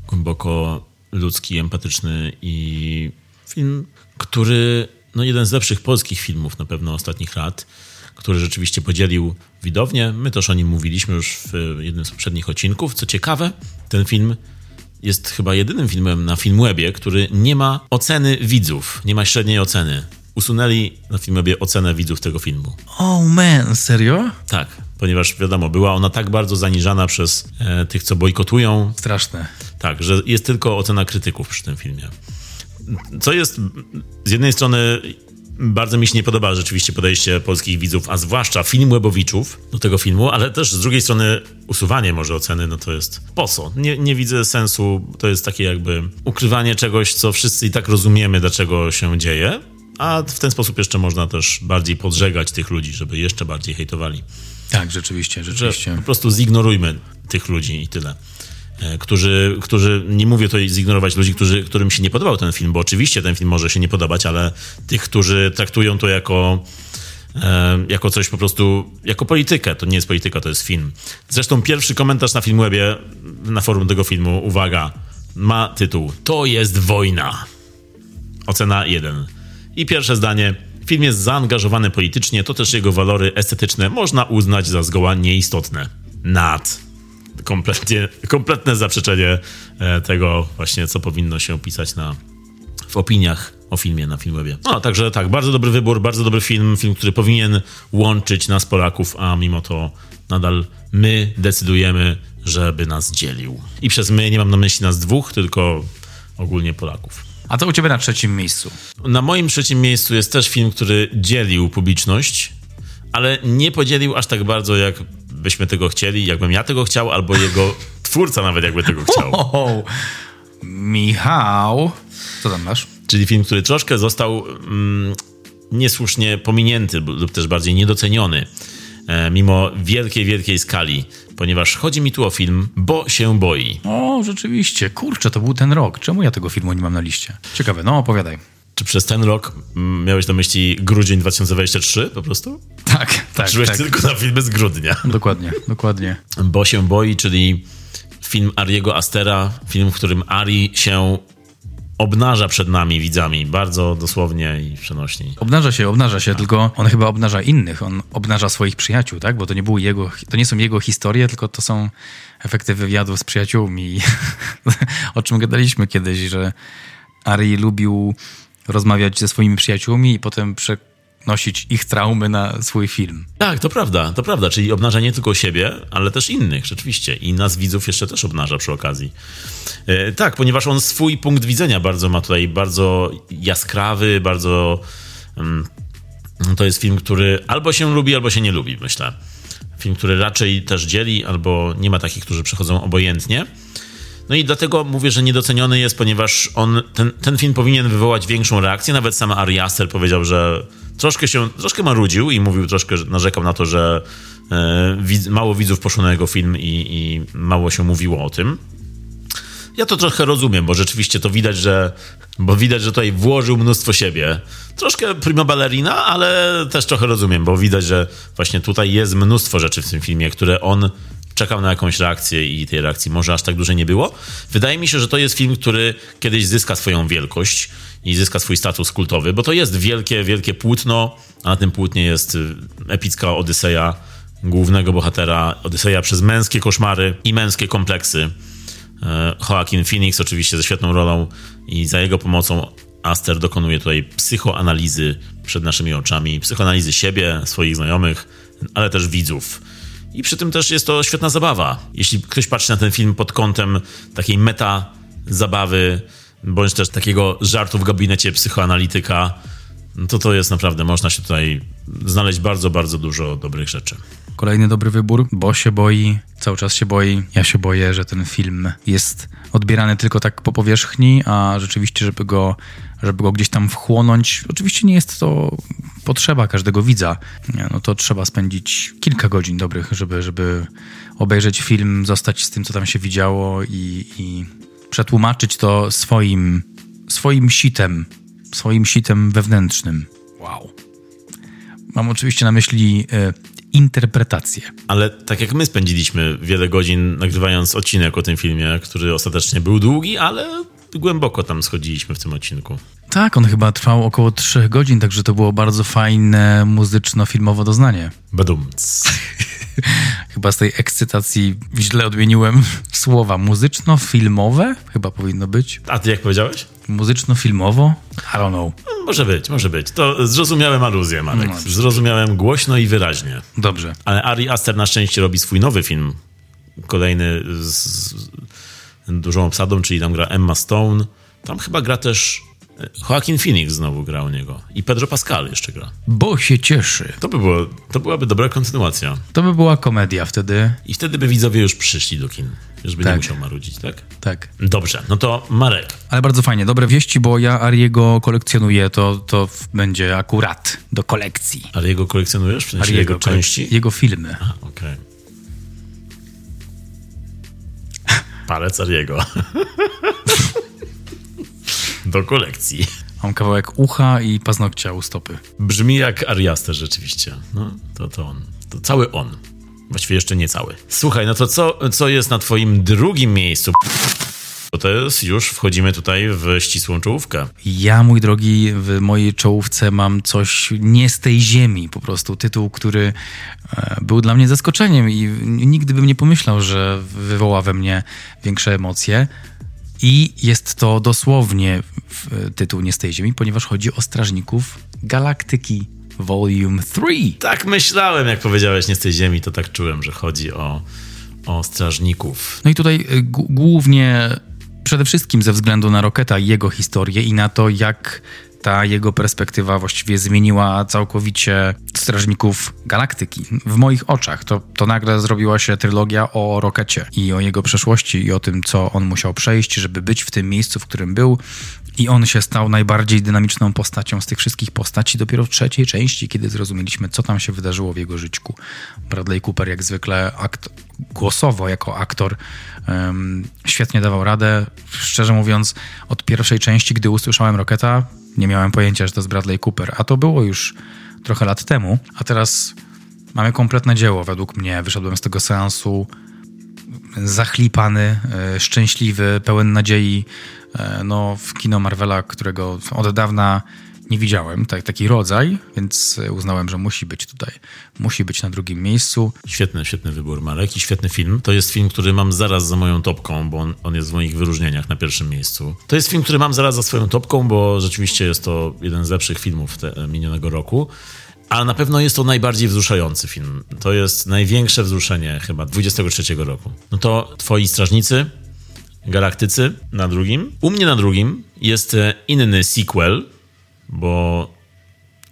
głęboko ludzki, empatyczny i film, który, no jeden z lepszych polskich filmów na pewno ostatnich lat, który rzeczywiście podzielił widownię. My też o nim mówiliśmy już w jednym z poprzednich odcinków. Co ciekawe, ten film jest chyba jedynym filmem na Filmwebie, który nie ma oceny widzów, nie ma średniej oceny. Usunęli na Filmwebie ocenę widzów tego filmu. Oh man, serio? Tak, ponieważ wiadomo, była ona tak bardzo zaniżana przez e, tych, co bojkotują. Straszne. Tak, że jest tylko ocena krytyków przy tym filmie. Co jest z jednej strony bardzo mi się nie podoba rzeczywiście podejście polskich widzów, a zwłaszcza filmwebowiczów do tego filmu, ale też z drugiej strony usuwanie może oceny, no to jest po co? Nie, nie widzę sensu, to jest takie jakby ukrywanie czegoś, co wszyscy i tak rozumiemy, dlaczego się dzieje, a w ten sposób jeszcze można też bardziej podżegać tych ludzi, żeby jeszcze bardziej hejtowali. Tak, rzeczywiście, rzeczywiście. Że po prostu zignorujmy tych ludzi i tyle. E, którzy, którzy, nie mówię tutaj zignorować ludzi, którzy, którym się nie podobał ten film, bo oczywiście ten film może się nie podobać, ale tych, którzy traktują to jako, e, jako coś po prostu, jako politykę. To nie jest polityka, to jest film. Zresztą pierwszy komentarz na Filmwebie, na forum tego filmu, uwaga, ma tytuł To jest wojna. Ocena 1. I pierwsze zdanie. Film jest zaangażowany politycznie, to też jego walory estetyczne można uznać za zgoła nieistotne. Nad kompletnie, kompletne zaprzeczenie e, tego właśnie, co powinno się pisać na, w opiniach o filmie na Filmwebie. No, także tak, bardzo dobry wybór, bardzo dobry film, film, który powinien łączyć nas Polaków, a mimo to nadal my decydujemy, żeby nas dzielił. I przez my nie mam na myśli nas dwóch, tylko ogólnie Polaków. A co u ciebie na trzecim miejscu? Na moim trzecim miejscu jest też film, który dzielił publiczność, ale nie podzielił aż tak bardzo, jak byśmy tego chcieli, jakbym ja tego chciał, albo jego [LAUGHS] twórca nawet jakby tego chciał. Oh, Michał, co tam masz? Czyli film, który troszkę został mm, niesłusznie pominięty lub też bardziej niedoceniony, e, mimo wielkiej, wielkiej skali, ponieważ chodzi mi tu o film Bo się boi. O, rzeczywiście, kurczę, to był ten rok. Czemu ja tego filmu nie mam na liście? Ciekawe, no opowiadaj. Czy przez ten rok miałeś na myśli grudzień 2023 po prostu? Tak, tak. Patrzyłeś tak. tylko na filmy z grudnia. Dokładnie, dokładnie. Bo się boi, czyli film Ariego Astera, film, w którym Ari się obnaża przed nami, widzami, bardzo dosłownie i przenośnie. Obnaża się, obnaża się, tylko on chyba obnaża innych, on obnaża swoich przyjaciół, tak? Bo to nie były jego, to nie są jego historie, tylko to są efekty wywiadów z przyjaciółmi. [LAUGHS] o czym gadaliśmy kiedyś, że Ari lubił rozmawiać ze swoimi przyjaciółmi i potem przenosić ich traumy na swój film. Tak, to prawda, to prawda, czyli obnaża nie tylko siebie, ale też innych, rzeczywiście. I nas widzów jeszcze też obnaża przy okazji. E, tak, ponieważ on swój punkt widzenia bardzo ma tutaj, bardzo jaskrawy, bardzo... Mm, to jest film, który albo się lubi, albo się nie lubi, myślę. Film, który raczej też dzieli, albo nie ma takich, którzy przechodzą obojętnie. No i dlatego mówię, że niedoceniony jest, ponieważ on, ten, ten film powinien wywołać większą reakcję. Nawet sam Ari Aster powiedział, że troszkę się, troszkę marudził i mówił troszkę, narzekał na to, że e, mało widzów poszło na jego film i, i mało się mówiło o tym. Ja to trochę rozumiem, bo rzeczywiście to widać, że bo widać, że tutaj włożył mnóstwo siebie. Troszkę prima ballerina, ale też trochę rozumiem, bo widać, że właśnie tutaj jest mnóstwo rzeczy w tym filmie, które on czekał na jakąś reakcję i tej reakcji może aż tak dużej nie było. Wydaje mi się, że to jest film, który kiedyś zyska swoją wielkość i zyska swój status kultowy, bo to jest wielkie, wielkie płótno, a na tym płótnie jest y, epicka Odyseja głównego bohatera, Odyseja przez męskie koszmary i męskie kompleksy. E, Joaquin Phoenix oczywiście ze świetną rolą i za jego pomocą Aster dokonuje tutaj psychoanalizy przed naszymi oczami, psychoanalizy siebie, swoich znajomych, ale też widzów. I przy tym też jest to świetna zabawa. Jeśli ktoś patrzy na ten film pod kątem takiej meta zabawy, bądź też takiego żartu w gabinecie psychoanalityka, to to jest naprawdę, można się tutaj znaleźć bardzo, bardzo dużo dobrych rzeczy. Kolejny dobry wybór, bo się boi, cały czas się boi. Ja się boję, że ten film jest odbierany tylko tak po powierzchni, a rzeczywiście, żeby go, żeby go gdzieś tam wchłonąć, oczywiście nie jest to potrzeba każdego widza. No to trzeba spędzić kilka godzin dobrych, żeby, żeby obejrzeć film, zostać z tym, co tam się widziało i, i przetłumaczyć to swoim, swoim sitem, swoim sitem wewnętrznym. Wow. Mam oczywiście na myśli e, interpretację. Ale tak jak my spędziliśmy wiele godzin nagrywając odcinek o tym filmie, który ostatecznie był długi, ale głęboko tam schodziliśmy w tym odcinku. Tak, on chyba trwał około 3 godzin, także to było bardzo fajne muzyczno-filmowo doznanie. Badumc. [LAUGHS] Chyba z tej ekscytacji źle odmieniłem [LAUGHS] słowa. Muzyczno-filmowe? Chyba powinno być. A ty jak powiedziałeś? Muzyczno-filmowo? I don't know. Może być, może być. To zrozumiałem aluzję, Marek. No, zrozumiałem głośno i wyraźnie. Dobrze. Ale Ari Aster na szczęście robi swój nowy film. Kolejny z, z dużą obsadą, czyli tam gra Emma Stone. Tam chyba gra też Joaquin Phoenix znowu gra u niego. I Pedro Pascal jeszcze gra. Bo się cieszy. To, by było, to byłaby dobra kontynuacja. To by była komedia wtedy. I wtedy by widzowie już przyszli do kin. Już by nie Tak. musiał marudzić, tak? Tak. Dobrze, no to Marek. Ale bardzo fajnie. Dobre wieści, bo ja Ariego kolekcjonuję. To, to będzie akurat do kolekcji. Ale jego kolekcjonujesz? W sensie Ariego jego części? Jego filmy. Okej. Palec Ariego. [LAUGHS] Do kolekcji. Mam kawałek ucha i paznokcia u stopy. Brzmi jak Ariaster rzeczywiście. No, to, to on. To cały on. Właściwie jeszcze nie cały. Słuchaj, no to co, co jest na twoim drugim miejscu? To jest już, wchodzimy tutaj w ścisłą czołówkę. Ja, mój drogi, w mojej czołówce mam coś nie z tej ziemi. Po prostu tytuł, który e, był dla mnie zaskoczeniem i nigdy bym nie pomyślał, że wywoła we mnie większe emocje. I jest to dosłownie w- tytuł nie z tej ziemi, ponieważ chodzi o Strażników Galaktyki Volume 3. Tak myślałem, jak powiedziałeś nie z tej ziemi, to tak czułem, że chodzi o, o strażników. No i tutaj g- głównie przede wszystkim ze względu na Roketa i jego historię i na to, jak ta jego perspektywa właściwie zmieniła całkowicie Strażników Galaktyki. W moich oczach to, to nagle zrobiła się trylogia o Rokecie i o jego przeszłości i o tym, co on musiał przejść, żeby być w tym miejscu, w którym był. I on się stał najbardziej dynamiczną postacią z tych wszystkich postaci dopiero w trzeciej części, kiedy zrozumieliśmy, co tam się wydarzyło w jego życiu. Bradley Cooper, jak zwykle, akt- głosowo jako aktor, em, świetnie dawał radę. Szczerze mówiąc, od pierwszej części, gdy usłyszałem Rocketa, nie miałem pojęcia, że to jest Bradley Cooper, a to było już trochę lat temu. A teraz mamy kompletne dzieło, według mnie. Wyszedłem z tego seansu zachlipany, e, szczęśliwy, pełen nadziei e, no, w kino Marvela, którego od dawna nie widziałem, tak, taki rodzaj, więc e, uznałem, że musi być tutaj, musi być na drugim miejscu. Świetny, świetny wybór, Marek, i świetny film. To jest film, który mam zaraz za moją topką, bo on, on jest w moich wyróżnieniach na pierwszym miejscu. To jest film, który mam zaraz za swoją topką, bo rzeczywiście jest to jeden z lepszych filmów te, minionego roku. Ale na pewno jest to najbardziej wzruszający film. To jest największe wzruszenie chyba 23 roku. No to Twoi Strażnicy, Galaktycy na drugim. U mnie na drugim jest e, inny sequel, bo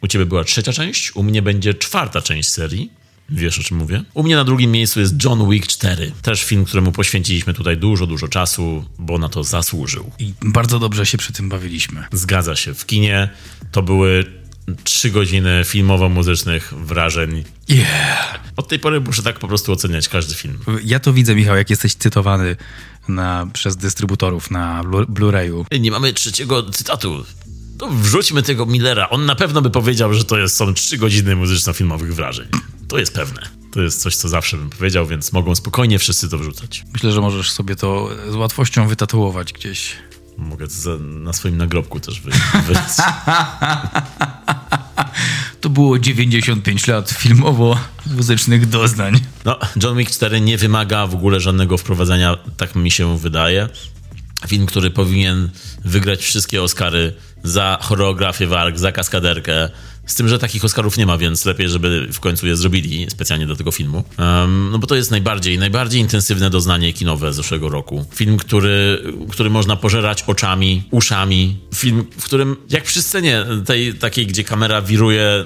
u ciebie była trzecia część, u mnie będzie czwarta część serii. Wiesz o czym mówię? U mnie na drugim miejscu jest John Wick 4. Też film, któremu poświęciliśmy tutaj dużo, dużo czasu, bo na to zasłużył. I bardzo dobrze się przy tym bawiliśmy. Zgadza się. W kinie to były trzy godziny filmowo-muzycznych wrażeń. Yeah! Od tej pory muszę tak po prostu oceniać każdy film. Ja to widzę, Michał, jak jesteś cytowany na, przez dystrybutorów na Blu- Blu-rayu. Nie mamy trzeciego cytatu. To wrzućmy tego Millera. On na pewno by powiedział, że to jest, są trzy godziny muzyczno-filmowych wrażeń. To jest pewne. To jest coś, co zawsze bym powiedział, więc mogą spokojnie wszyscy to wrzucać. Myślę, że możesz sobie to z łatwością wytatuować gdzieś. Mogę to za, na swoim nagrobku też wy, [LAUGHS] wy, To było 95 lat filmowo-muzycznych doznań. No, John Wick 4 nie wymaga w ogóle żadnego wprowadzenia, tak mi się wydaje. Film, który powinien wygrać wszystkie Oscary za choreografię walk, za kaskaderkę. Z tym, że takich Oscarów nie ma, więc lepiej, żeby w końcu je zrobili specjalnie do tego filmu. Um, no bo to jest najbardziej, najbardziej intensywne doznanie kinowe zeszłego roku. Film, który, który można pożerać oczami, uszami. Film, w którym, jak przy scenie tej takiej, gdzie kamera wiruje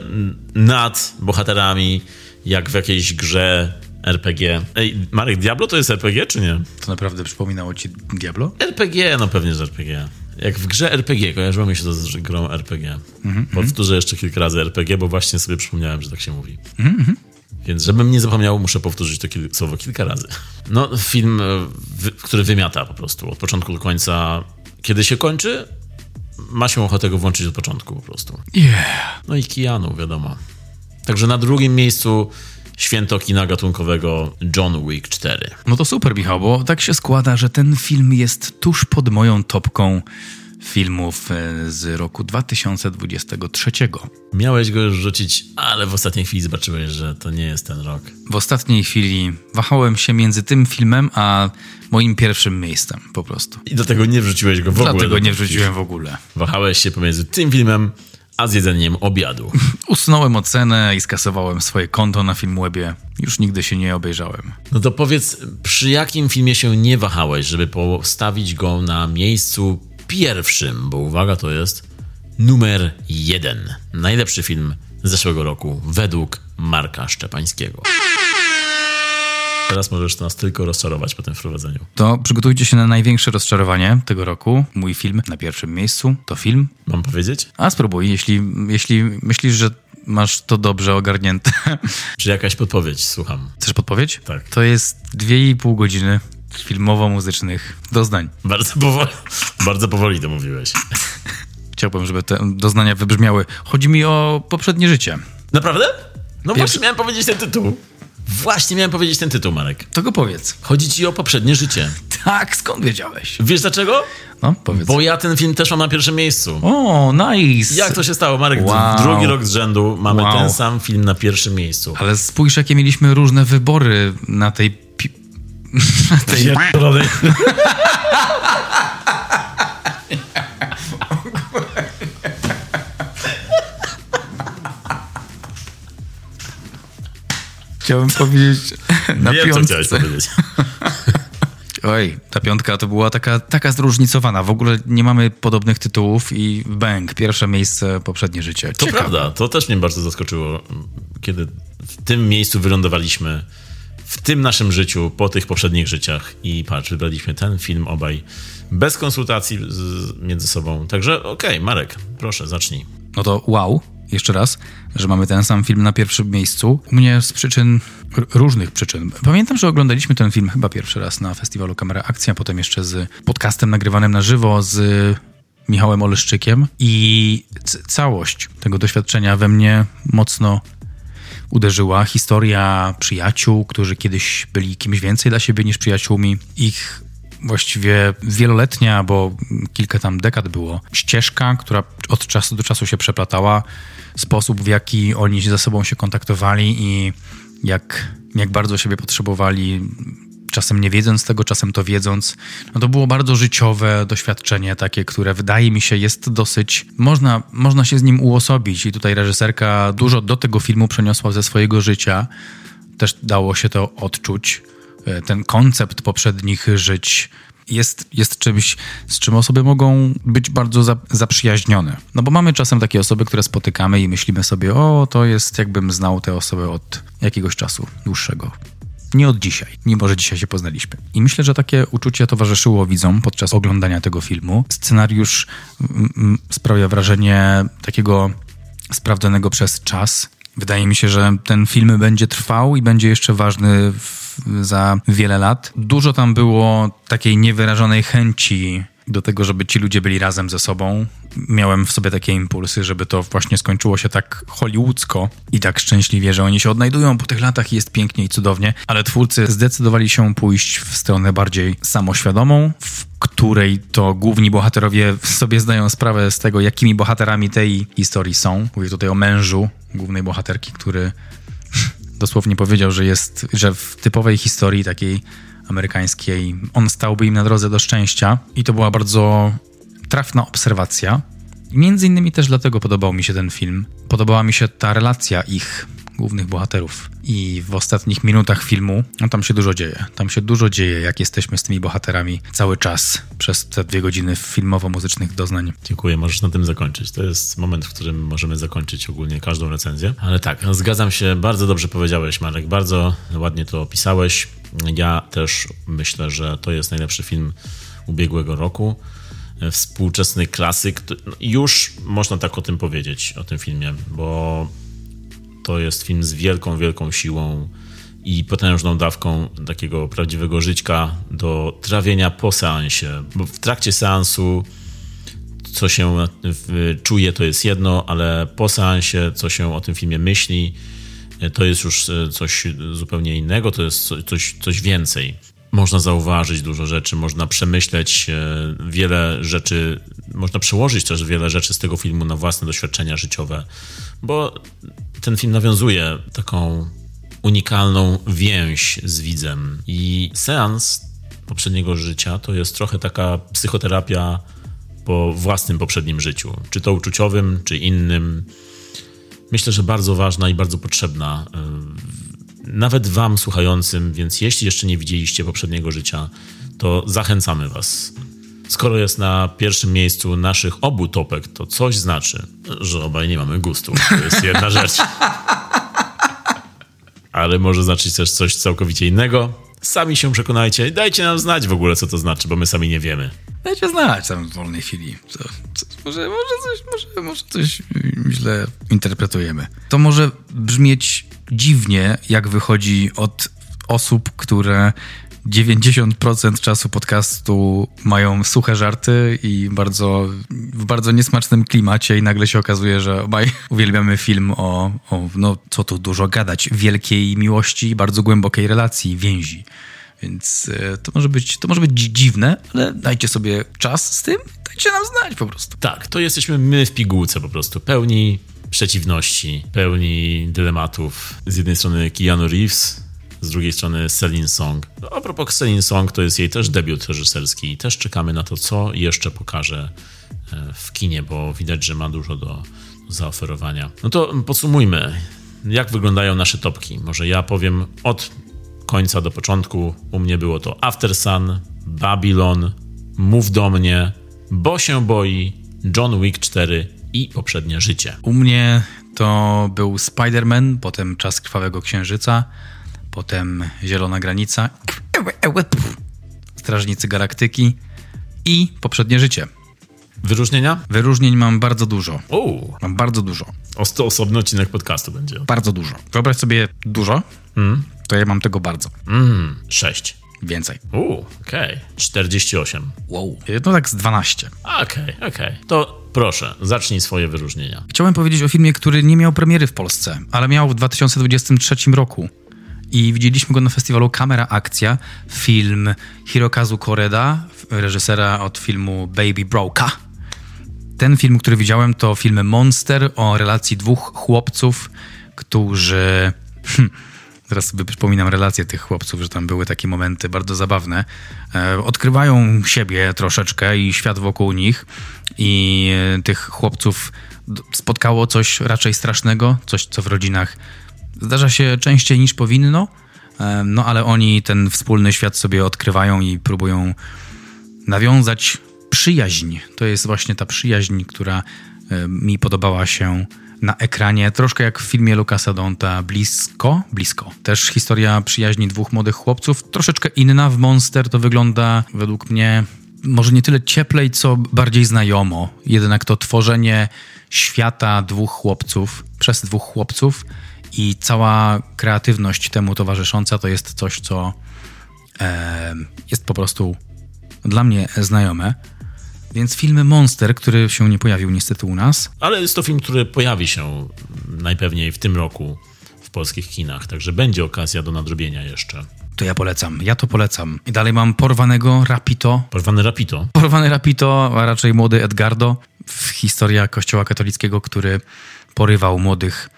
nad bohaterami, jak w jakiejś grze RPG. Ej, Marek, Diablo to jest RPG, czy nie? To naprawdę przypominało ci Diablo? RPG, no pewnie, że RPG. Jak w grze RPG, kojarzyło mi się to z grą RPG. Powtórzę jeszcze kilka razy RPG, bo właśnie sobie przypomniałem, że tak się mówi. Więc żebym nie zapomniał, muszę powtórzyć to kil- słowo kilka razy. No, film, e, wy- który wymiata po prostu od początku do końca. Kiedy się kończy, ma się ochotę go włączyć od początku po prostu. Yeah! No i Keanu, wiadomo. Także na drugim miejscu święto kina gatunkowego John Wick 4. No to super, Michał, bo tak się składa, że ten film jest tuż pod moją topką filmów e, z roku 2023. Miałeś go już rzucić, ale w ostatniej chwili zobaczyłeś, że to nie jest ten rok. W ostatniej chwili wahałem się między tym filmem a moim pierwszym miejscem po prostu. I do tego nie wrzuciłeś go w ogóle. Dlatego nie wrzuciłem w ogóle. Wahałeś się pomiędzy tym filmem, a zjedzeniem obiadu. [LAUGHS] Usunąłem ocenę i skasowałem swoje konto na Filmwebie. Już nigdy się nie obejrzałem. No to powiedz, przy jakim filmie się nie wahałeś, żeby postawić go na miejscu pierwszym? Bo uwaga, to jest numer jeden. Najlepszy film z zeszłego roku według Marka Szczepańskiego. Teraz możesz nas tylko rozczarować po tym wprowadzeniu. To przygotujcie się na największe rozczarowanie tego roku. Mój film na pierwszym miejscu to film. Mam powiedzieć? A spróbuj, jeśli, jeśli myślisz, że masz to dobrze ogarnięte. [LAUGHS] Czy jakaś podpowiedź? Słucham. Chcesz podpowiedź? Tak. To jest 2,5 godziny filmowo-muzycznych doznań. Bardzo powoli, [LAUGHS] bardzo powoli to mówiłeś. Chciałbym, żeby te doznania wybrzmiały. Chodzi mi o poprzednie życie. Naprawdę? No Pierwszy- właśnie miałem powiedzieć ten tytuł. Właśnie miałem powiedzieć ten tytuł, Marek. To go powiedz. Chodzi ci o poprzednie życie. Tak, skąd wiedziałeś? Wiesz dlaczego? No, powiedz. Bo ja ten film też mam na pierwszym miejscu. O, nice! Jak to się stało, Marek? Wow. Drugi rok z rzędu mamy Wow. ten sam film na pierwszym miejscu. Ale spójrz, jakie mieliśmy różne wybory na tej... Pi... [LAUGHS] na tej... Chciałem powiedzieć [LAUGHS] na Wiem, co piątce. chciałeś powiedzieć. [LAUGHS] Oj, ta piątka to była taka, taka zróżnicowana. W ogóle nie mamy podobnych tytułów i bang, pierwsze miejsce, poprzednie życie. To Ciekawe. prawda, to też mnie bardzo zaskoczyło, kiedy w tym miejscu wylądowaliśmy w tym naszym życiu, po tych poprzednich życiach i patrz, wybraliśmy ten film obaj bez konsultacji z, między sobą. Także okej, Marek, proszę, zacznij. No to wow, jeszcze raz, że mamy ten sam film na pierwszym miejscu. U mnie z przyczyn, różnych przyczyn. Pamiętam, że oglądaliśmy ten film chyba pierwszy raz na festiwalu Kamera Akcja, potem jeszcze z podcastem nagrywanym na żywo z Michałem Oleszczykiem i całość tego doświadczenia we mnie mocno uderzyła. Historia przyjaciół, którzy kiedyś byli kimś więcej dla siebie niż przyjaciółmi. Ich właściwie wieloletnia, bo kilka tam dekad było, ścieżka, która od czasu do czasu się przeplatała, sposób w jaki oni ze sobą się kontaktowali i jak, jak bardzo siebie potrzebowali, czasem nie wiedząc tego, czasem to wiedząc. No to było bardzo życiowe doświadczenie takie, które wydaje mi się jest dosyć, można, można się z nim uosobić i tutaj reżyserka dużo do tego filmu przeniosła ze swojego życia. Też dało się to odczuć. E, Ten koncept poprzednich żyć jest, jest czymś, z czym osoby mogą być bardzo za, zaprzyjaźnione. No bo mamy czasem takie osoby, które spotykamy i myślimy sobie, o, to jest jakbym znał tę osobę od jakiegoś czasu dłuższego. Nie od dzisiaj, mimo że dzisiaj się poznaliśmy. I myślę, że takie uczucie towarzyszyło widzom podczas oglądania tego filmu. Scenariusz mm, mm, sprawia wrażenie takiego sprawdzonego przez czas. Wydaje mi się, że ten film będzie trwał i będzie jeszcze ważny w, za wiele lat. Dużo tam było takiej niewyrażonej chęci do tego, żeby ci ludzie byli razem ze sobą. Miałem w sobie takie impulsy, żeby to właśnie skończyło się tak hollywoodzko i tak szczęśliwie, że oni się odnajdują po tych latach i jest pięknie i cudownie, ale twórcy zdecydowali się pójść w stronę bardziej samoświadomą, w której to główni bohaterowie sobie zdają sprawę z tego, jakimi bohaterami tej historii są. Mówię tutaj o mężu głównej bohaterki, który dosłownie powiedział, że jest, że w typowej historii takiej amerykańskiej on stałby im na drodze do szczęścia i to była bardzo trafna obserwacja. Między innymi też dlatego podobał mi się ten film. Podobała mi się ta relacja ich głównych bohaterów. I w ostatnich minutach filmu, no tam się dużo dzieje. Tam się dużo dzieje, jak jesteśmy z tymi bohaterami cały czas przez te dwie godziny filmowo-muzycznych doznań. Dziękuję, możesz na tym zakończyć. To jest moment, w którym możemy zakończyć ogólnie każdą recenzję. Ale tak, no zgadzam się, bardzo dobrze powiedziałeś, Marek, bardzo ładnie to opisałeś. Ja też myślę, że to jest najlepszy film ubiegłego roku. Współczesny klasyk. No, Już można tak o tym powiedzieć, o tym filmie, bo to jest film z wielką, wielką siłą i potężną dawką takiego prawdziwego żyćka do trawienia po seansie. Bo w trakcie seansu co się czuje, to jest jedno, ale po seansie, co się o tym filmie myśli, to jest już e, coś zupełnie innego, to jest co- coś, coś więcej. można zauważyć dużo rzeczy, można przemyśleć e, wiele rzeczy, można przełożyć też wiele rzeczy z tego filmu na własne doświadczenia życiowe, bo ten film nawiązuje taką unikalną więź z widzem. I seans poprzedniego życia to jest trochę taka psychoterapia po własnym poprzednim życiu, czy to uczuciowym, czy innym. Myślę, że bardzo ważna i bardzo potrzebna y, nawet Wam słuchającym, więc jeśli jeszcze nie widzieliście poprzedniego życia, to zachęcamy Was. Skoro jest na pierwszym miejscu naszych obu topek, to coś znaczy, że obaj nie mamy gustu. To jest jedna rzecz. Ale może znaczyć też coś całkowicie innego. Sami się przekonajcie. Dajcie nam znać w ogóle, co to znaczy, bo my sami nie wiemy. Dajcie znać tam w wolnej chwili. Co, co, może, może, coś, może, może coś źle interpretujemy. To może brzmieć dziwnie, jak wychodzi od osób, które 90% czasu podcastu mają suche żarty i bardzo, w bardzo niesmacznym klimacie i nagle się okazuje, że obaj [LAUGHS] uwielbiamy film o, o no co tu dużo gadać, wielkiej miłości bardzo głębokiej relacji, więzi. Więc e, to może być, to może być dziwne, ale dajcie sobie czas z tym, dajcie nam znać po prostu. Tak, to jesteśmy my w pigułce po prostu, pełni przeciwności, pełni dylematów. Z jednej strony Keanu Reeves, z drugiej strony Celine Song. No, a propos Celine Song, to jest jej też debiut reżyserski i też czekamy na to, co jeszcze pokaże e, w kinie, bo widać, że ma dużo do, do zaoferowania. No to podsumujmy, jak wyglądają nasze topki. Może ja powiem od końca do początku. U mnie było to After Sun, Babylon, Mów do mnie, Bo się boi, John Wick 4 i Poprzednie życie. U mnie to był Spider-Man, potem Czas Krwawego Księżyca, potem Zielona Granica, Strażnicy Galaktyki i Poprzednie Życie. Wyróżnienia? Wyróżnień mam bardzo dużo. Uuu, Mam bardzo dużo. o 100 osobny odcinek podcastu będzie. Bardzo dużo. Wyobraź sobie dużo, to ja mam tego bardzo. Mm, 6. Więcej. Uuu, okej. 48. Wow. No tak z 12. Okej, okej. To proszę, zacznij swoje wyróżnienia. Chciałem powiedzieć o filmie, który nie miał premiery w Polsce, ale miał w 2023 roku. I widzieliśmy go na festiwalu Kamera Akcja. Film Hirokazu Koreda, reżysera od filmu Baby Broka. Ten film, który widziałem, to film Monster o relacji dwóch chłopców, którzy. Hm, teraz sobie przypominam relacje tych chłopców, że tam były takie momenty bardzo zabawne. E, odkrywają siebie troszeczkę i świat wokół nich, i e, tych chłopców spotkało coś raczej strasznego, coś, co w rodzinach zdarza się częściej niż powinno. No ale oni ten wspólny świat sobie odkrywają i próbują nawiązać przyjaźń. To jest właśnie ta przyjaźń, która mi podobała się na ekranie, troszkę jak w filmie Lucasa Donta Blisko, Blisko. Też historia przyjaźni dwóch młodych chłopców, troszeczkę inna. W Monster to wygląda według mnie może nie tyle cieplej, co bardziej znajomo. Jednak to tworzenie świata dwóch chłopców przez dwóch chłopców i cała kreatywność temu towarzysząca to jest coś, co e, jest po prostu dla mnie znajome. Więc film Monster, który się nie pojawił niestety u nas, Ale jest to film, który pojawi się najpewniej w tym roku w polskich kinach, także będzie okazja do nadrobienia jeszcze. to ja polecam. Ja to polecam. I dalej mam porwanego Rapito. Porwany Rapito. Porwany Rapito, a raczej młody Edgardo. Historia kościoła katolickiego, który porywał młodych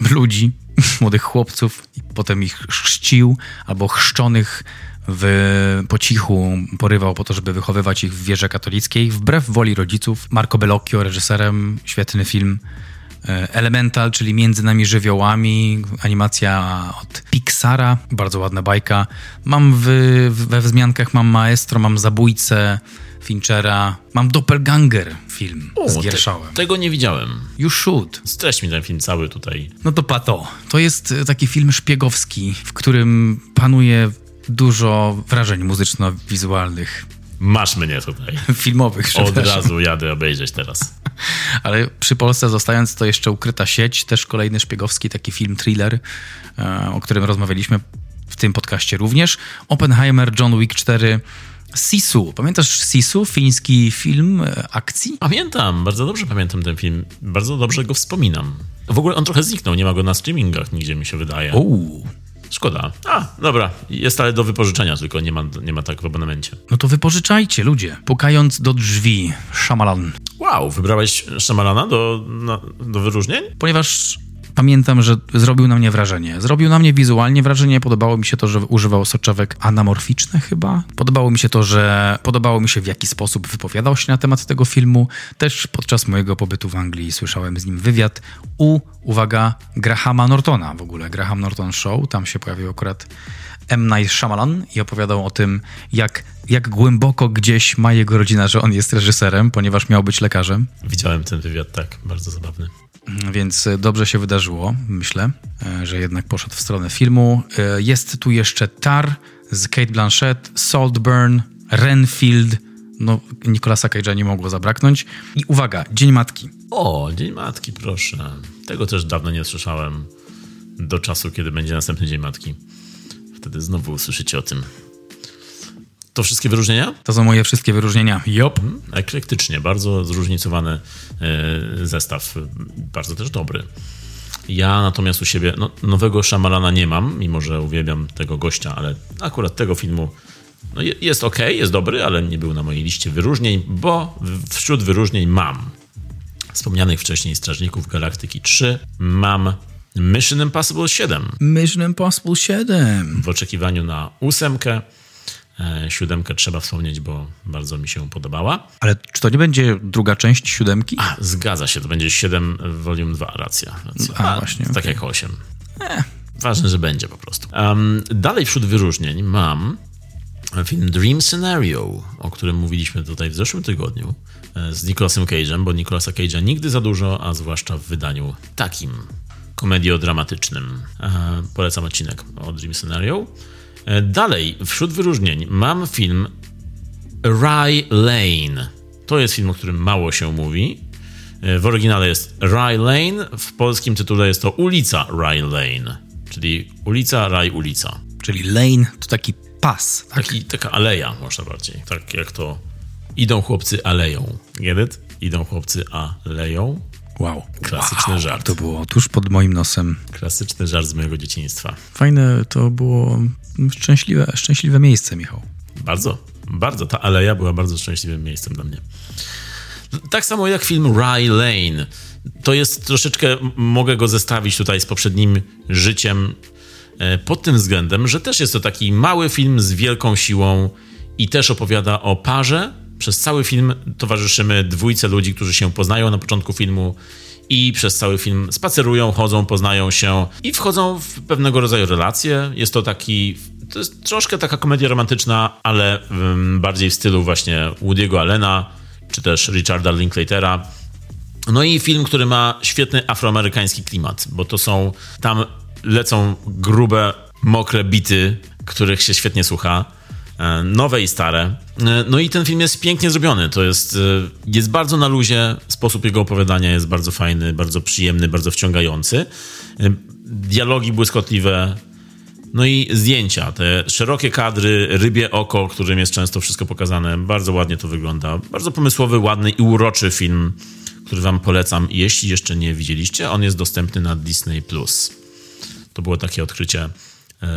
ludzi, [LAUGHS] młodych chłopców i potem ich chrzcił albo chrzczonych w, po cichu porywał po to, żeby wychowywać ich w wierze katolickiej, wbrew woli rodziców. Marco Bellocchio, reżyserem, świetny film. E, Elemental, czyli Między nami żywiołami, animacja od Pixara, bardzo ładna bajka. Mam w, we wzmiankach mam Maestro, mam Zabójcę Finchera, mam Doppelganger film z te- Gierszałem. tego nie widziałem. You should. Streść mi ten film cały tutaj. No to pato. To jest e, taki film szpiegowski, w którym panuje dużo wrażeń muzyczno-wizualnych, Masz mnie tutaj. [LAUGHS] filmowych, Od razu jadę obejrzeć teraz. [LAUGHS] Ale przy Polsce zostając, to jeszcze Ukryta Sieć, też kolejny szpiegowski taki film, thriller, e, o którym rozmawialiśmy w tym podcaście również. Oppenheimer, John Wick 4, Sisu. Pamiętasz Sisu, fiński film e, akcji? Pamiętam, bardzo dobrze pamiętam ten film. Bardzo dobrze go wspominam. W ogóle on trochę zniknął, nie ma go na streamingach nigdzie, mi się wydaje. Uuu, Szkoda. A, dobra. Jest ale do wypożyczenia, tylko nie ma, nie ma tak w abonamencie. No to wypożyczajcie, ludzie. Pukając do drzwi, Shyamalan. Wow, wybrałeś Szamalana do, na, do wyróżnień? Ponieważ pamiętam, że zrobił na mnie wrażenie. Zrobił na mnie wizualnie wrażenie. Podobało mi się to, że używał soczewek anamorficzne chyba. Podobało mi się to, że podobało mi się w jaki sposób wypowiadał się na temat tego filmu. Też podczas mojego pobytu w Anglii słyszałem z nim wywiad u, uwaga, Grahama Nortona w ogóle. Graham Norton Show, tam się pojawił akurat M. Night Shyamalan i opowiadał o tym, jak, jak głęboko gdzieś ma jego rodzina, że on jest reżyserem, ponieważ miał być lekarzem. Widziałem ten wywiad, tak. Bardzo zabawny. Więc dobrze się wydarzyło, myślę, e, że jednak poszedł w stronę filmu. E, jest tu jeszcze Tar z Kate Blanchett, Saltburn, Renfield. No, Nicolasa Cage'a nie mogło zabraknąć. I uwaga, Dzień Matki. O, Dzień Matki, proszę. Tego też dawno nie słyszałem. Do czasu, kiedy będzie następny Dzień Matki. Wtedy znowu usłyszycie o tym. To wszystkie wyróżnienia? To są moje wszystkie wyróżnienia. Jop. Hmm, eklektycznie, bardzo zróżnicowany e, zestaw. Bardzo też dobry. Ja natomiast u siebie no, nowego Szamalana nie mam, mimo że uwielbiam tego gościa, ale akurat tego filmu no, jest ok, jest dobry, ale nie był na mojej liście wyróżnień, bo wśród wyróżnień mam wspomnianych wcześniej Strażników Galaktyki 3, mam Mission Impossible 7. Mission Impossible 7. W oczekiwaniu na ósemkę. E, siódemkę trzeba wspomnieć, bo bardzo mi się podobała. Ale czy to nie będzie druga część siódemki? A, zgadza się, to będzie 7 volume 2, racja. racja. A, A właśnie. Tak okay. jak 8. Eh. Ważne, że będzie po prostu. Um, dalej wśród wyróżnień mam film Dream Scenario, o którym mówiliśmy tutaj w zeszłym tygodniu e, z Nicolasem Cage'em, bo Nicolasa Cage'a nigdy za dużo, a zwłaszcza w wydaniu takim komediodramatycznym. E, polecam odcinek o Dream Scenario. E, dalej, wśród wyróżnień mam film Rye Lane. To jest film, o którym mało się mówi. E, w oryginale jest Rye Lane, w polskim tytule jest to Ulica Rye Lane, czyli ulica, Rye, ulica. Czyli lane to taki pas. Tak? Taki, taka aleja, można bardziej. Tak jak to idą chłopcy aleją. Get? Idą chłopcy aleją. Wow. Klasyczny wow, żart. To było tuż pod moim nosem. Klasyczny żart z mojego dzieciństwa. Fajne to było szczęśliwe, szczęśliwe miejsce, Michał. Bardzo, bardzo. Ta aleja była bardzo szczęśliwym miejscem dla mnie. Tak samo jak film Rye Lane. To jest troszeczkę, mogę go zestawić tutaj z poprzednim życiem e, pod tym względem, że też jest to taki mały film z wielką siłą i też opowiada o parze. Przez cały film towarzyszymy dwójce ludzi, którzy się poznają na początku filmu i przez cały film spacerują, chodzą, poznają się i wchodzą w pewnego rodzaju relacje. Jest to taki to jest troszkę taka komedia romantyczna, ale um, bardziej w stylu właśnie Woody'ego Allena, czy też Richarda Linklatera. No i film, który ma świetny afroamerykański klimat, bo to są, tam lecą grube, mokre bity, których się świetnie słucha. E, nowe i stare. E, no i ten film jest pięknie zrobiony. To jest, e, jest bardzo na luzie. Sposób jego opowiadania jest bardzo fajny, bardzo przyjemny, bardzo wciągający. Dialogi błyskotliwe. No i zdjęcia, te szerokie kadry, rybie oko, którym jest często wszystko pokazane. Bardzo ładnie to wygląda. Bardzo pomysłowy, ładny i uroczy film, który wam polecam. Jeśli jeszcze nie widzieliście, on jest dostępny na Disney+. To było takie odkrycie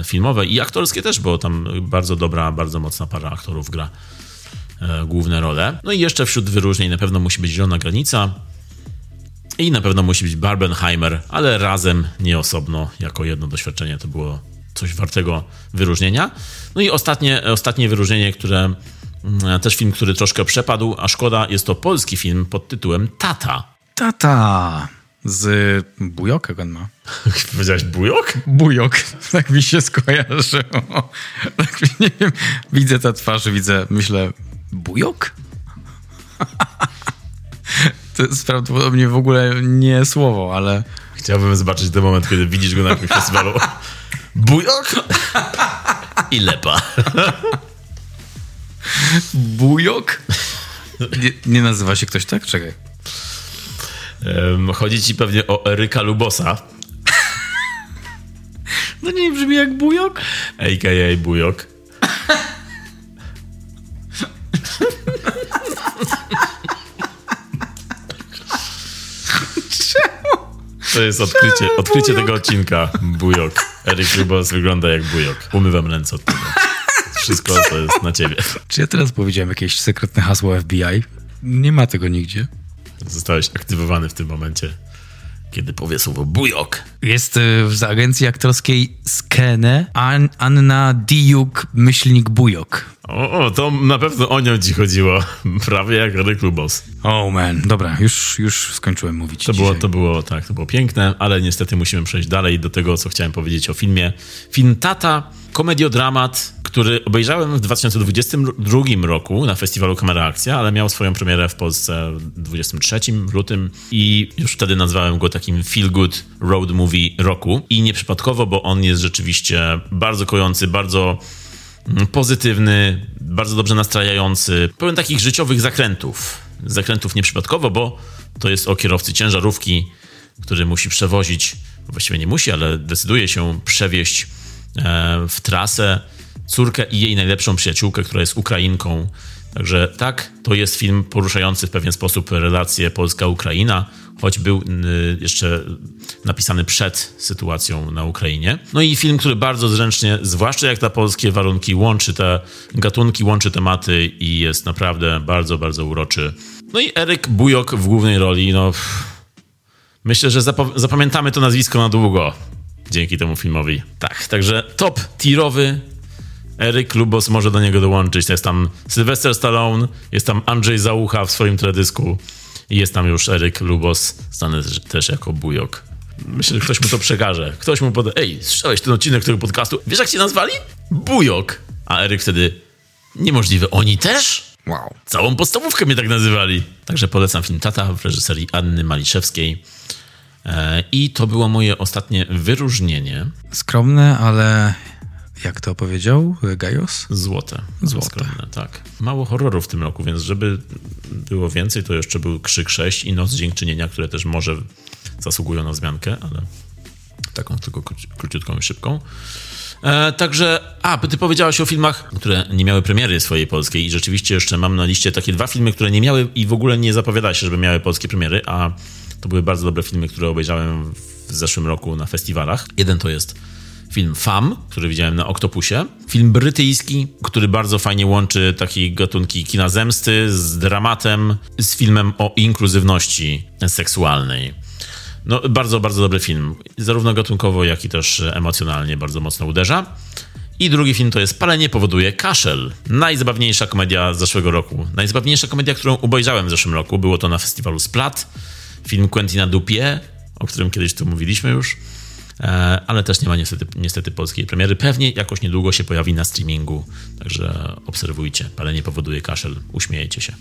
filmowe i aktorskie też, bo tam bardzo dobra, bardzo mocna para aktorów gra e, główne role. No i jeszcze wśród wyróżnień na pewno musi być Zielona Granica i na pewno musi być Barbenheimer, ale razem, nie osobno, jako jedno doświadczenie to było coś wartego wyróżnienia. No i ostatnie, ostatnie wyróżnienie, które mm, też film, który troszkę przepadł, a szkoda, jest to polski film pod tytułem Tata. Tata! Z Bujok, jak on ma? [LAUGHS] Powiedziałeś Bujok? Bujok. [LAUGHS] Tak mi się skojarzyło. [LAUGHS] Tak, nie wiem, widzę te twarze, widzę, myślę, Bujok? To jest prawdopodobnie w ogóle nie słowo, ale... Chciałbym zobaczyć ten moment, kiedy widzisz go na jakimś festiwalu. Bujok? I lepa. Bujok? Nie, nie nazywa się ktoś tak? Czekaj. Chodzi ci pewnie o Eryka Lubosa. [LAUGHS] No nie brzmi jak bujok? A.k.a. bujok. Czemu? To jest odkrycie, odkrycie tego odcinka. Bujok. Eryk Lubos wygląda jak bujok. Umywam ręce od tego. Wszystko to jest na ciebie. Czy ja teraz powiedziałem jakieś sekretne hasło FBI? Nie ma tego nigdzie. Zostałeś aktywowany w tym momencie, kiedy powie słowo bujok. Jest y, w agencji aktorskiej Skene An Anna Diuk, myślnik Bujok. O, o, to na pewno o nią ci chodziło. [LAUGHS] Prawie jak Eryk Lubos. Oh man, dobra, już, już skończyłem mówić. To było, to było, tak, to było piękne, ale niestety musimy przejść dalej do tego, co chciałem powiedzieć o filmie. Film Tata, komediodramat, który obejrzałem w 2022 roku na festiwalu Kamera Akcja, ale miał swoją premierę w Polsce w 23 lutym i już wtedy nazwałem go takim feel good road movie roku. I nieprzypadkowo, bo on jest rzeczywiście bardzo kojący, bardzo pozytywny, bardzo dobrze nastrajający, pełen takich życiowych zakrętów. Zakrętów nieprzypadkowo, bo to jest o kierowcy ciężarówki, który musi przewozić, właściwie nie musi, ale decyduje się przewieźć e, w trasę córkę i jej najlepszą przyjaciółkę, która jest Ukrainką. Także tak, to jest film poruszający w pewien sposób relacje Polska-Ukraina, choć był y, jeszcze napisany przed sytuacją na Ukrainie. No i film, który bardzo zręcznie, zwłaszcza jak na polskie warunki, łączy te gatunki, łączy tematy i jest naprawdę bardzo, bardzo uroczy. No i Eryk Bujok w głównej roli, no... Myślę, że zapamiętamy to nazwisko na długo dzięki temu filmowi. Tak, także top tirowy Eryk Lubos może do niego dołączyć. Jest tam Sylvester Stallone, jest tam Andrzej Załucha w swoim teledysku i jest tam już Eryk Lubos, znany też jako Bujok. Myślę, że ktoś mu to przekaże. Ktoś mu poda, ej, słyszałeś ten odcinek tego podcastu? Wiesz, jak się nazwali? Bujok. A Eryk wtedy, niemożliwe, oni też? Wow. Całą podstawówkę mnie tak nazywali. Także polecam film Tata w reżyserii Anny Maliszewskiej. E, I to było moje ostatnie wyróżnienie. Skromne, ale jak to powiedział Gajos? Złote. Złote. Skromne, tak. Mało horrorów w tym roku, więc żeby było więcej, to jeszcze był Krzyk 6 i Noc Dziękczynienia, które też może zasługują na wzmiankę, ale taką tylko króciutką i szybką. E, także, a, ty powiedziałaś o filmach, które nie miały premiery swojej polskiej i rzeczywiście jeszcze mam na liście takie dwa filmy, które nie miały i w ogóle nie zapowiada się, żeby miały polskie premiery, a to były bardzo dobre filmy, które obejrzałem w zeszłym roku na festiwalach. Jeden to jest film Fam, który widziałem na Octopusie. Film brytyjski, który bardzo fajnie łączy takie gatunki kina zemsty z dramatem, z filmem o inkluzywności seksualnej. No, bardzo, bardzo dobry film. Zarówno gatunkowo, jak i też emocjonalnie bardzo mocno uderza. I drugi film to jest Palenie powoduje kaszel. Najzabawniejsza komedia z zeszłego roku. Najzabawniejsza komedia, którą obejrzałem w zeszłym roku. Było to na festiwalu Splat. Film Quentina Dupie, o którym kiedyś tu mówiliśmy już. E, ale też nie ma niestety, niestety polskiej premiery. Pewnie jakoś niedługo się pojawi na streamingu, także obserwujcie. Palenie powoduje kaszel, uśmiejecie się.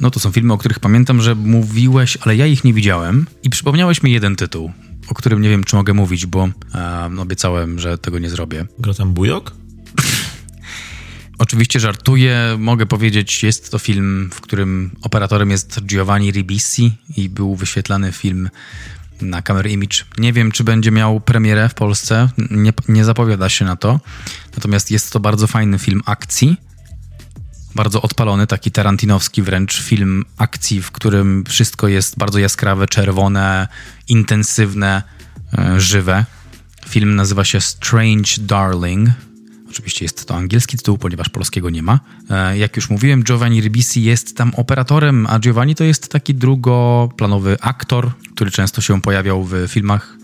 No to są filmy, o których pamiętam, że mówiłeś, ale ja ich nie widziałem i przypomniałeś mi jeden tytuł, o którym nie wiem, czy mogę mówić, bo e, obiecałem, że tego nie zrobię. Gra tam Bujok? [LAUGHS] Oczywiście żartuję, mogę powiedzieć, jest to film, w którym operatorem jest Giovanni Ribisi i był wyświetlany film na Camera Image. Nie wiem, czy będzie miał premierę w Polsce, nie, nie zapowiada się na to. Natomiast jest to bardzo fajny film akcji. Bardzo odpalony, taki tarantinowski wręcz film akcji, w którym wszystko jest bardzo jaskrawe, czerwone, intensywne, e, żywe. Film nazywa się Strange Darling. Oczywiście jest to angielski tytuł, ponieważ polskiego nie ma. E, jak już mówiłem, Giovanni Ribisi jest tam operatorem, a Giovanni to jest taki drugoplanowy aktor, który często się pojawiał w filmach,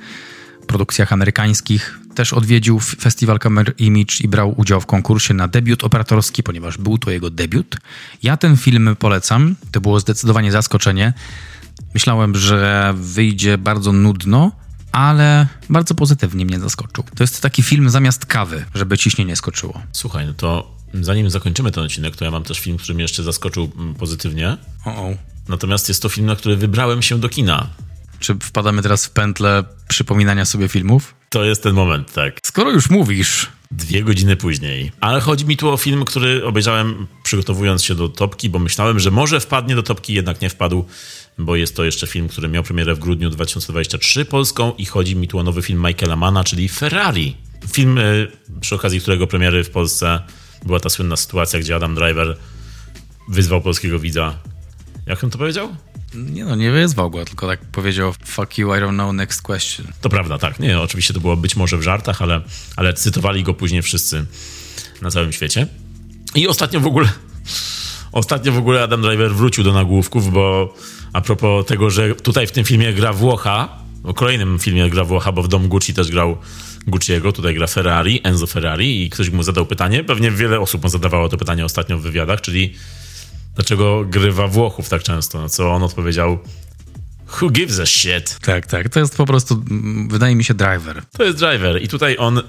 produkcjach amerykańskich. Też odwiedził festiwal Camera Image i brał udział w konkursie na debiut operatorski, ponieważ był to jego debiut. Ja ten film polecam. To było zdecydowanie zaskoczenie. Myślałem, że wyjdzie bardzo nudno, ale bardzo pozytywnie mnie zaskoczył. To jest taki film zamiast kawy, żeby ciśnienie skoczyło. Słuchaj, no to zanim zakończymy ten odcinek, to ja mam też film, który mnie jeszcze zaskoczył mm, pozytywnie. O, o. Natomiast jest to film, na który wybrałem się do kina. Czy wpadamy teraz w pętlę przypominania sobie filmów? To jest ten moment, tak. Skoro już mówisz. Dwie godziny później. Ale chodzi mi tu o film, który obejrzałem przygotowując się do topki, bo myślałem, że może wpadnie do topki, jednak nie wpadł bo jest to jeszcze film, który miał premierę w grudniu 2023 polską i chodzi mi tu o nowy film Michaela Mana, czyli Ferrari. Film, y, przy okazji którego premiery w Polsce była ta słynna sytuacja, gdzie Adam Driver wyzwał polskiego widza. Jak on to powiedział? Nie no, nie wyzwał go, tylko tak powiedział fuck you, I don't know, next question. To prawda, tak. Nie, oczywiście to było być może w żartach, ale, ale cytowali go później wszyscy na całym świecie. I ostatnio w ogóle ostatnio w ogóle Adam Driver wrócił do nagłówków, bo a propos tego, że tutaj w tym filmie gra Włocha, w kolejnym filmie gra Włocha, bo w Dom Gucci też grał Gucciego, tutaj gra Ferrari, Enzo Ferrari i ktoś mu zadał pytanie, pewnie wiele osób mu zadawało to pytanie ostatnio w wywiadach, czyli dlaczego grywa Włochów tak często, na co on odpowiedział Who gives a shit? Tak, tak, to jest po prostu, mm, wydaje mi się, driver. To jest driver i tutaj on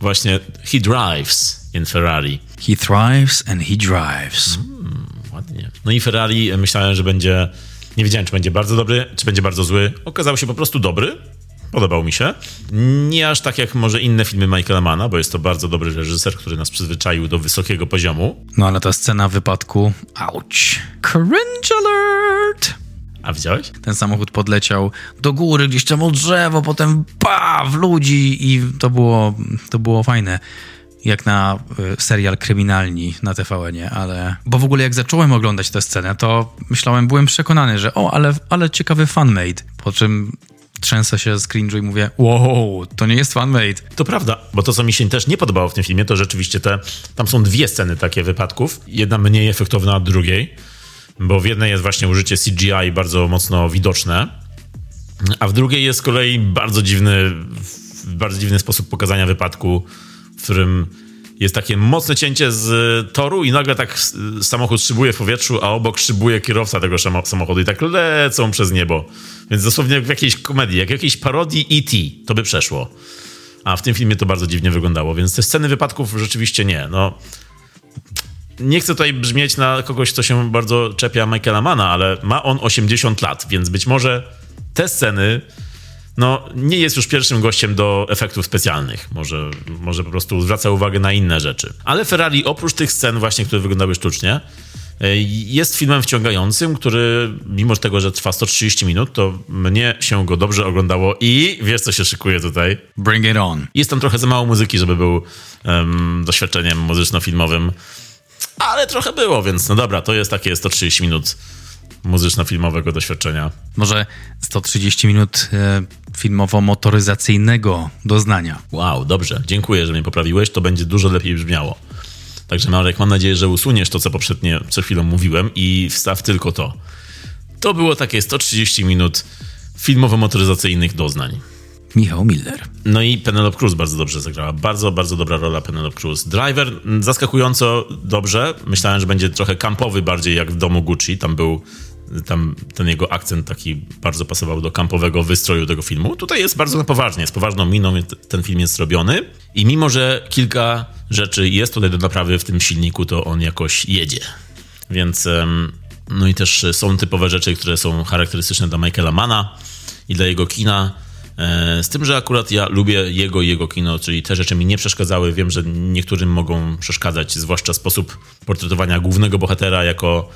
właśnie, he drives in Ferrari. He thrives and he drives. Hmm, ładnie. No i Ferrari myślałem, że będzie, nie wiedziałem, czy będzie bardzo dobry, czy będzie bardzo zły. Okazał się po prostu dobry, Podobał mi się. Nie aż tak jak może inne filmy Michaela Mana, bo jest to bardzo dobry reżyser, który nas przyzwyczaił do wysokiego poziomu. No ale ta scena wypadku, ouch. Cringe alert! A widziałeś? Ten samochód podleciał do góry, gdzieś tam o drzewo, potem pa, w ludzi i to było, to było fajne. Jak na y, serial kryminalni na TVN-ie, ale... Bo w ogóle jak zacząłem oglądać tę scenę, to myślałem, byłem przekonany, że o, ale, ale ciekawy fanmade. Po czym trzęsę się z cringe'u i mówię, wow, to nie jest fanmade. To prawda, bo to, co mi się też nie podobało w tym filmie, to rzeczywiście te, tam są dwie sceny takie wypadków, jedna mniej efektowna od drugiej, bo w jednej jest właśnie użycie CGI bardzo mocno widoczne, a w drugiej jest z kolei bardzo dziwny, bardzo dziwny sposób pokazania wypadku, w którym jest takie mocne cięcie z toru i nagle tak samochód szybuje w powietrzu, a obok szybuje kierowca tego samochodu i tak lecą przez niebo. Więc dosłownie jak w jakiejś komedii, jak w jakiejś parodii E.T. to by przeszło. A w tym filmie to bardzo dziwnie wyglądało, więc te sceny wypadków rzeczywiście nie. No, nie chcę tutaj brzmieć na kogoś, kto się bardzo czepia Michaela Mana, ale ma on 80 lat, więc być może te sceny no, nie jest już pierwszym gościem do efektów specjalnych. Może, może po prostu zwraca uwagę na inne rzeczy. Ale Ferrari oprócz tych scen właśnie, które wyglądały sztucznie, e, jest filmem wciągającym, który mimo tego, że trwa 130 minut, to mnie się go dobrze oglądało i wiesz, co się szykuje tutaj? Bring it on. Jest tam trochę za mało muzyki, żeby był um, doświadczeniem muzyczno-filmowym, ale trochę było, więc no dobra, to jest takie 130 minut muzyczno-filmowego doświadczenia. Może 130 minut e, filmowo-motoryzacyjnego doznania. Wow, dobrze. Dziękuję, że mnie poprawiłeś. To będzie dużo lepiej brzmiało. Także Marek, mam nadzieję, że usuniesz to, co poprzednio przed chwilą mówiłem i wstaw tylko to. To było takie 130 minut filmowo-motoryzacyjnych doznań. Michał Miller. No i Penelope Cruz bardzo dobrze zagrała. Bardzo, bardzo dobra rola Penelope Cruz. Driver zaskakująco dobrze. Myślałem, że będzie trochę kampowy bardziej jak w domu Gucci. Tam był tam ten jego akcent taki bardzo pasował do kampowego wystroju tego filmu. Tutaj jest bardzo na poważnie, z poważną miną ten film jest zrobiony i mimo, że kilka rzeczy jest tutaj do naprawy w tym silniku, to on jakoś jedzie. Więc no i też są typowe rzeczy, które są charakterystyczne dla Michaela Mana i dla jego kina. E, z tym, że akurat ja lubię jego i jego kino, czyli te rzeczy mi nie przeszkadzały. Wiem, że niektórym mogą przeszkadzać, zwłaszcza sposób portretowania głównego bohatera jako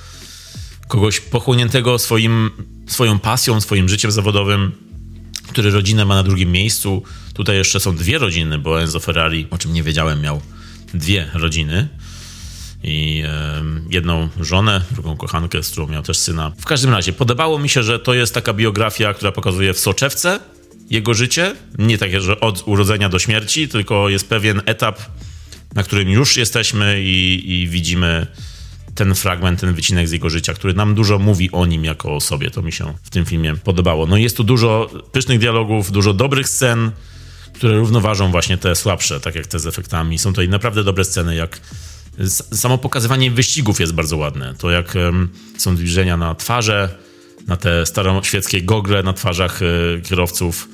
kogoś pochłoniętego swoim, swoją pasją, swoim życiem zawodowym, który rodzinę ma na drugim miejscu. Tutaj jeszcze są dwie rodziny, bo Enzo Ferrari, o czym nie wiedziałem, miał dwie rodziny. I e, jedną żonę, drugą kochankę, z którą miał też syna. W każdym razie, podobało mi się, że to jest taka biografia, która pokazuje w soczewce jego życie. Nie takie, że od urodzenia do śmierci, tylko jest pewien etap, na którym już jesteśmy i, i widzimy ten fragment, ten wycinek z jego życia, który nam dużo mówi o nim jako o sobie. To mi się w tym filmie podobało. No jest tu dużo pysznych dialogów, dużo dobrych scen, które równoważą właśnie te słabsze, tak jak te z efektami. Są tutaj naprawdę dobre sceny, jak samo pokazywanie wyścigów jest bardzo ładne. To jak są zbliżenia na twarze, na te staroświeckie gogle na twarzach y, kierowców.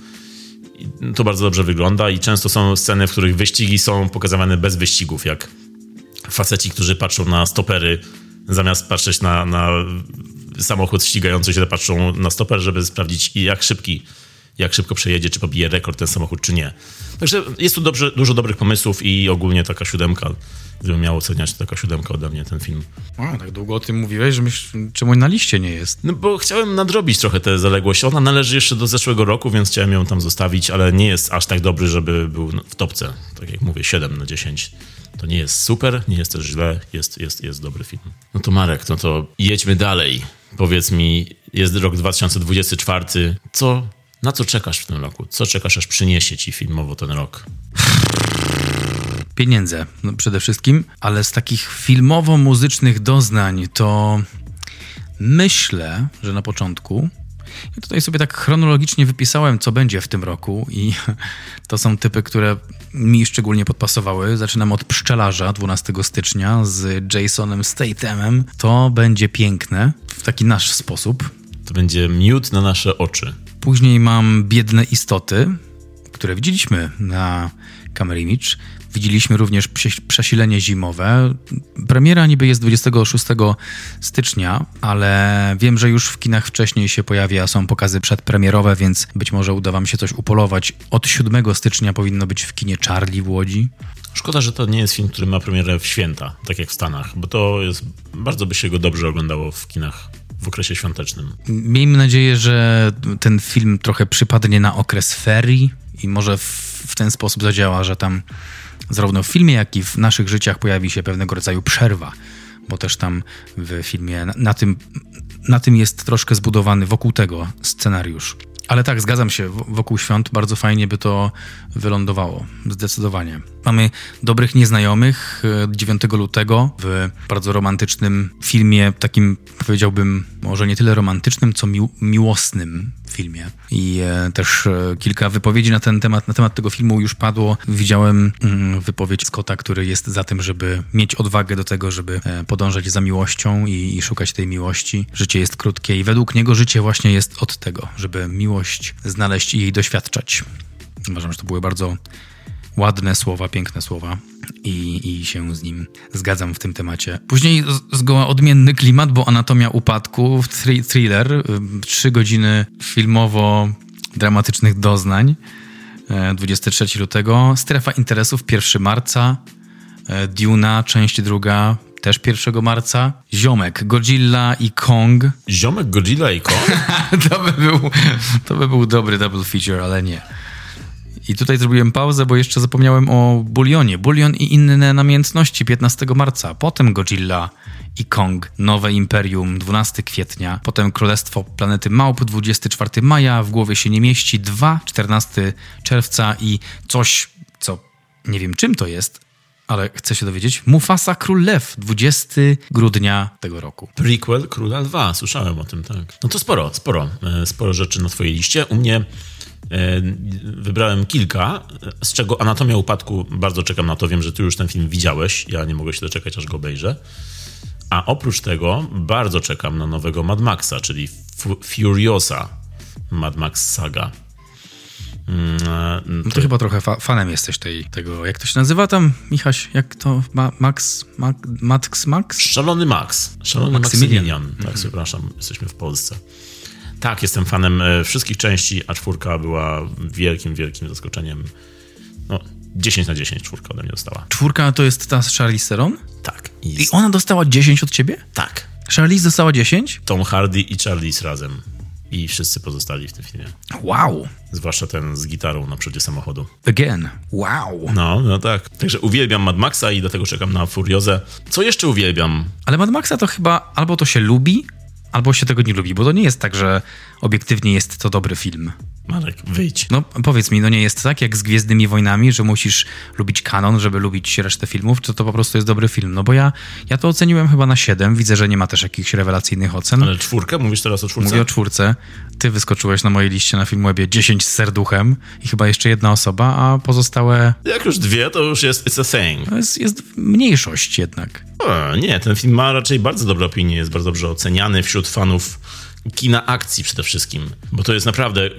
To bardzo dobrze wygląda i często są sceny, w których wyścigi są pokazywane bez wyścigów, jak faceci, którzy patrzą na stopery, zamiast patrzeć na, na samochód ścigający się, patrzą na stoper, żeby sprawdzić jak szybki, jak szybko przejedzie, czy pobije rekord ten samochód, czy nie. Także jest tu dobrze, dużo dobrych pomysłów i ogólnie taka siódemka, gdybym miał oceniać, to taka siódemka ode mnie ten film. A, tak długo o tym mówiłeś, że myśl, czemu na liście nie jest? No bo chciałem nadrobić trochę tę zaległość. Ona należy jeszcze do zeszłego roku, więc chciałem ją tam zostawić, ale nie jest aż tak dobry, żeby był w topce. Tak jak mówię, 7 na 10. To nie jest super, nie jest też źle, jest, jest, jest dobry film. No to Marek, no to jedźmy dalej. powiedz mi, jest rok 2024, co, na co czekasz w tym roku? Co czekasz, aż przyniesie ci filmowo ten rok? Pieniądze no przede wszystkim, ale z takich filmowo-muzycznych doznań to myślę, że na początku ja tutaj sobie tak chronologicznie wypisałem, co będzie w tym roku, i [LAUGHS] to są typy, które mi szczególnie podpasowały. Zaczynam od Pszczelarza 12 stycznia z Jasonem Stathamem. To będzie piękne w taki nasz sposób. To będzie miód na nasze oczy. Później mam Biedne Istoty, które widzieliśmy na Camera Image. Widzieliśmy również przesilenie zimowe. Premiera niby jest 26 stycznia, ale wiem, że już w kinach wcześniej się pojawi, a są pokazy przedpremierowe, więc być może uda wam się coś upolować. Od 7 stycznia powinno być w kinie Charlie w Łodzi. Szkoda, że to nie jest film, który ma premierę w święta, tak jak w Stanach, bo to jest bardzo by się go dobrze oglądało w kinach w okresie świątecznym. Miejmy nadzieję, że ten film trochę przypadnie na okres ferii i może w, w ten sposób zadziała, że tam zarówno w filmie, jak i w naszych życiach pojawi się pewnego rodzaju przerwa, bo też tam w filmie na, na tym, na tym jest troszkę zbudowany wokół tego scenariusz. Ale tak, zgadzam się, wokół świąt bardzo fajnie by to wylądowało, zdecydowanie. Mamy Dobrych Nieznajomych 9 e, lutego w bardzo romantycznym filmie, takim powiedziałbym może nie tyle romantycznym, co mi miłosnym filmie. I e, też e, kilka wypowiedzi na ten temat, na temat tego filmu już padło. Widziałem mm, wypowiedź Scotta, który jest za tym, żeby mieć odwagę do tego, żeby podążać za miłością i, i szukać tej miłości. Życie jest krótkie i według niego życie właśnie jest od tego, żeby miłość znaleźć i jej doświadczać. Uważam, że to były bardzo ładne słowa, piękne słowa i, i się z nim zgadzam w tym temacie. Później zgoła odmienny klimat, bo Anatomia Upadku, thriller, y, trzy godziny filmowo-dramatycznych doznań, 23 e, lutego, Strefa Interesów 1 marca, e, Duna, część druga, też 1 marca. Ziomek, Godzilla i Kong. Ziomek, Godzilla i Kong? [LAUGHS] to, by był, to by był dobry double feature, ale nie. I tutaj zrobiłem pauzę, bo jeszcze zapomniałem o Bulionie. Bulion i inne namiętności 15 marca. Potem Godzilla i Kong, Nowe Imperium 12 kwietnia. Potem Królestwo Planety Małp 24 maja. W głowie się nie mieści 2 14 czerwca i coś, co nie wiem czym to jest, ale chcę się dowiedzieć. Mufasa Król Lew, 20 grudnia tego roku. Prequel Króla Lwa, słyszałem o tym, tak. No to sporo, sporo, e, sporo rzeczy na twojej liście. U mnie wybrałem kilka, z czego Anatomia Upadku bardzo czekam na to. Wiem, że ty już ten film widziałeś. Ja nie mogę się doczekać, aż go obejrzę. A oprócz tego bardzo czekam na nowego Mad Maxa, czyli Furiosa Mad Max Saga. Mm, e, no to chyba trochę fa fanem jesteś tej, tego, jak to się nazywa tam, Michaś, jak to, Ma Max, Ma Max, Max? Szalony Max, Szalony Maksymilian, tak, mm przepraszam, jesteśmy w Polsce. Tak, jestem fanem e, wszystkich części, a czwórka była wielkim, wielkim zaskoczeniem. No, 10 na 10 czwórka ode mnie dostała. Czwórka to jest ta z Charlize Theron? Tak. I, I ona dostała 10 od ciebie? Tak. Charlize dostała 10? Tom Hardy i Charlize razem. I wszyscy pozostali w tym filmie. Wow. Zwłaszcza ten z gitarą na przodzie samochodu. Again. Wow. No, no tak. Także uwielbiam Mad Maxa i dlatego czekam na Furiozę. Co jeszcze uwielbiam? Ale Mad Maxa to chyba albo to się lubi, albo się tego nie lubi, bo to nie jest tak, że obiektywnie jest to dobry film. Marek, wyjdź. No powiedz mi, no nie jest tak jak z Gwiezdnymi Wojnami, że musisz lubić kanon, żeby lubić resztę filmów, czy to po prostu jest dobry film? No bo ja, ja to oceniłem chyba na 7, widzę, że nie ma też jakichś rewelacyjnych ocen. Ale czwórkę? Mówisz teraz o czwórce? Mówię o czwórce. Ty wyskoczyłeś na mojej liście na Filmwebie 10 z serduchem i chyba jeszcze jedna osoba, a pozostałe... Jak już dwie, to już jest it's a thing. To jest, jest mniejszość jednak. O, nie, ten film ma raczej bardzo dobre opinie, jest bardzo dobrze oceniany wśród fanów kina akcji przede wszystkim, bo to jest naprawdę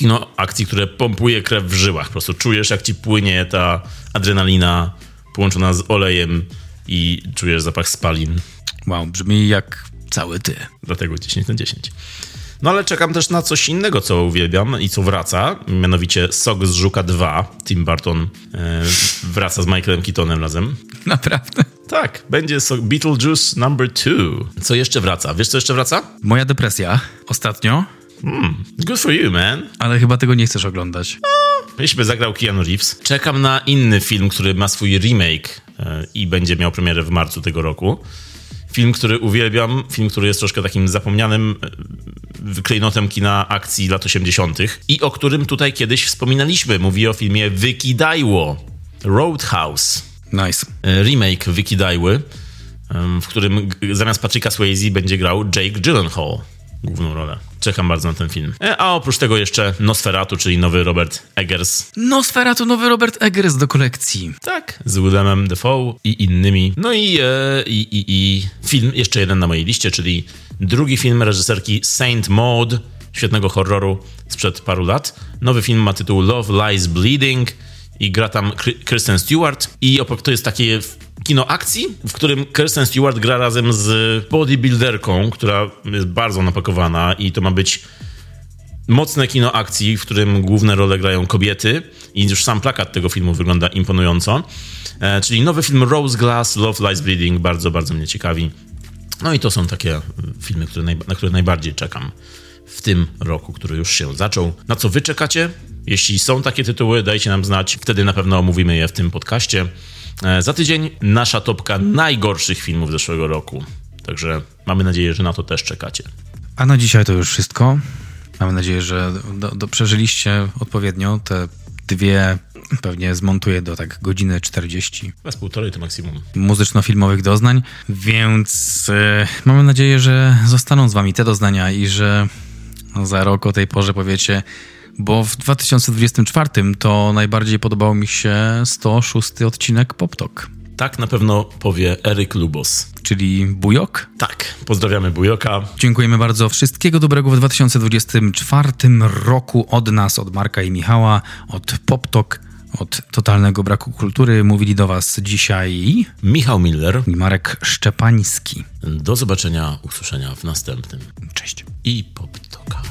kino akcji, które pompuje krew w żyłach. Po prostu czujesz, jak ci płynie ta adrenalina połączona z olejem i czujesz zapach spalin. Wow, brzmi jak cały ty. Dlatego 10 na 10. No ale czekam też na coś innego, co uwielbiam i co wraca, mianowicie Sok z Żuka 2. Tim Burton e, wraca z Michaelem Keatonem razem. Naprawdę? Tak, będzie so Beetlejuice number 2. Co jeszcze wraca? Wiesz, co jeszcze wraca? Moja depresja. Ostatnio. Hmm, good for you, man. Ale chyba tego nie chcesz oglądać. Jeśli zagrał Keanu Reeves. Czekam na inny film, który ma swój remake e, i będzie miał premierę w marcu tego roku. Film, który uwielbiam, film, który jest troszkę takim zapomnianym e, klejnotem kina akcji lat 80. i o którym tutaj kiedyś wspominaliśmy. Mówię o filmie Wykidajło. Roadhouse. Nice. E, remake Wykidajły, w którym zamiast Patricka Swayze będzie grał Jake Gyllenhaal główną rolę. Czekam bardzo na ten film. E, A oprócz tego jeszcze Nosferatu, czyli nowy Robert Eggers. Nosfera to nowy Robert Eggers do kolekcji. Tak, z Willemem Defoe i innymi. No i, e, i, i, i film, jeszcze jeden na mojej liście, czyli drugi film reżyserki Saint Maud, świetnego horroru sprzed paru lat. Nowy film ma tytuł Love Lies Bleeding i gra tam Kristen Stewart. I to jest takie kino akcji, w którym Kristen Stewart gra razem z bodybuilderką, która jest bardzo napakowana i to ma być mocne kino akcji, w którym główne role grają kobiety i już sam plakat tego filmu wygląda imponująco. E, czyli nowy film Rose Glass, Love Lies Bleeding, bardzo, bardzo mnie ciekawi. No i to są takie filmy, które naj, na które najbardziej czekam w tym roku, który już się zaczął. Na co wy czekacie? Jeśli są takie tytuły, dajcie nam znać. Wtedy na pewno omówimy je w tym podcaście. E, za tydzień nasza topka najgorszych filmów zeszłego roku. Także mamy nadzieję, że na to też czekacie. A na dzisiaj to już wszystko. Mamy nadzieję, że do, do przeżyliście odpowiednio te dwie, pewnie zmontuję do tak godziny 40 Bez półtorej to maksimum. muzyczno-filmowych doznań, więc e, mamy nadzieję, że zostaną z wami te doznania i że za rok o tej porze powiecie, bo w 2024 to najbardziej podobał mi się 106 odcinek PopTok, Tak na pewno powie Eryk Lubos. czyli Bujok. Tak, pozdrawiamy Bujoka. Dziękujemy bardzo. Wszystkiego dobrego w 2024 roku od nas, od Marka i Michała, od PopTok, od totalnego braku kultury. Mówili do Was dzisiaj Michał Miller. Marek Szczepański. Do zobaczenia, usłyszenia w następnym. Cześć. I Poptoka.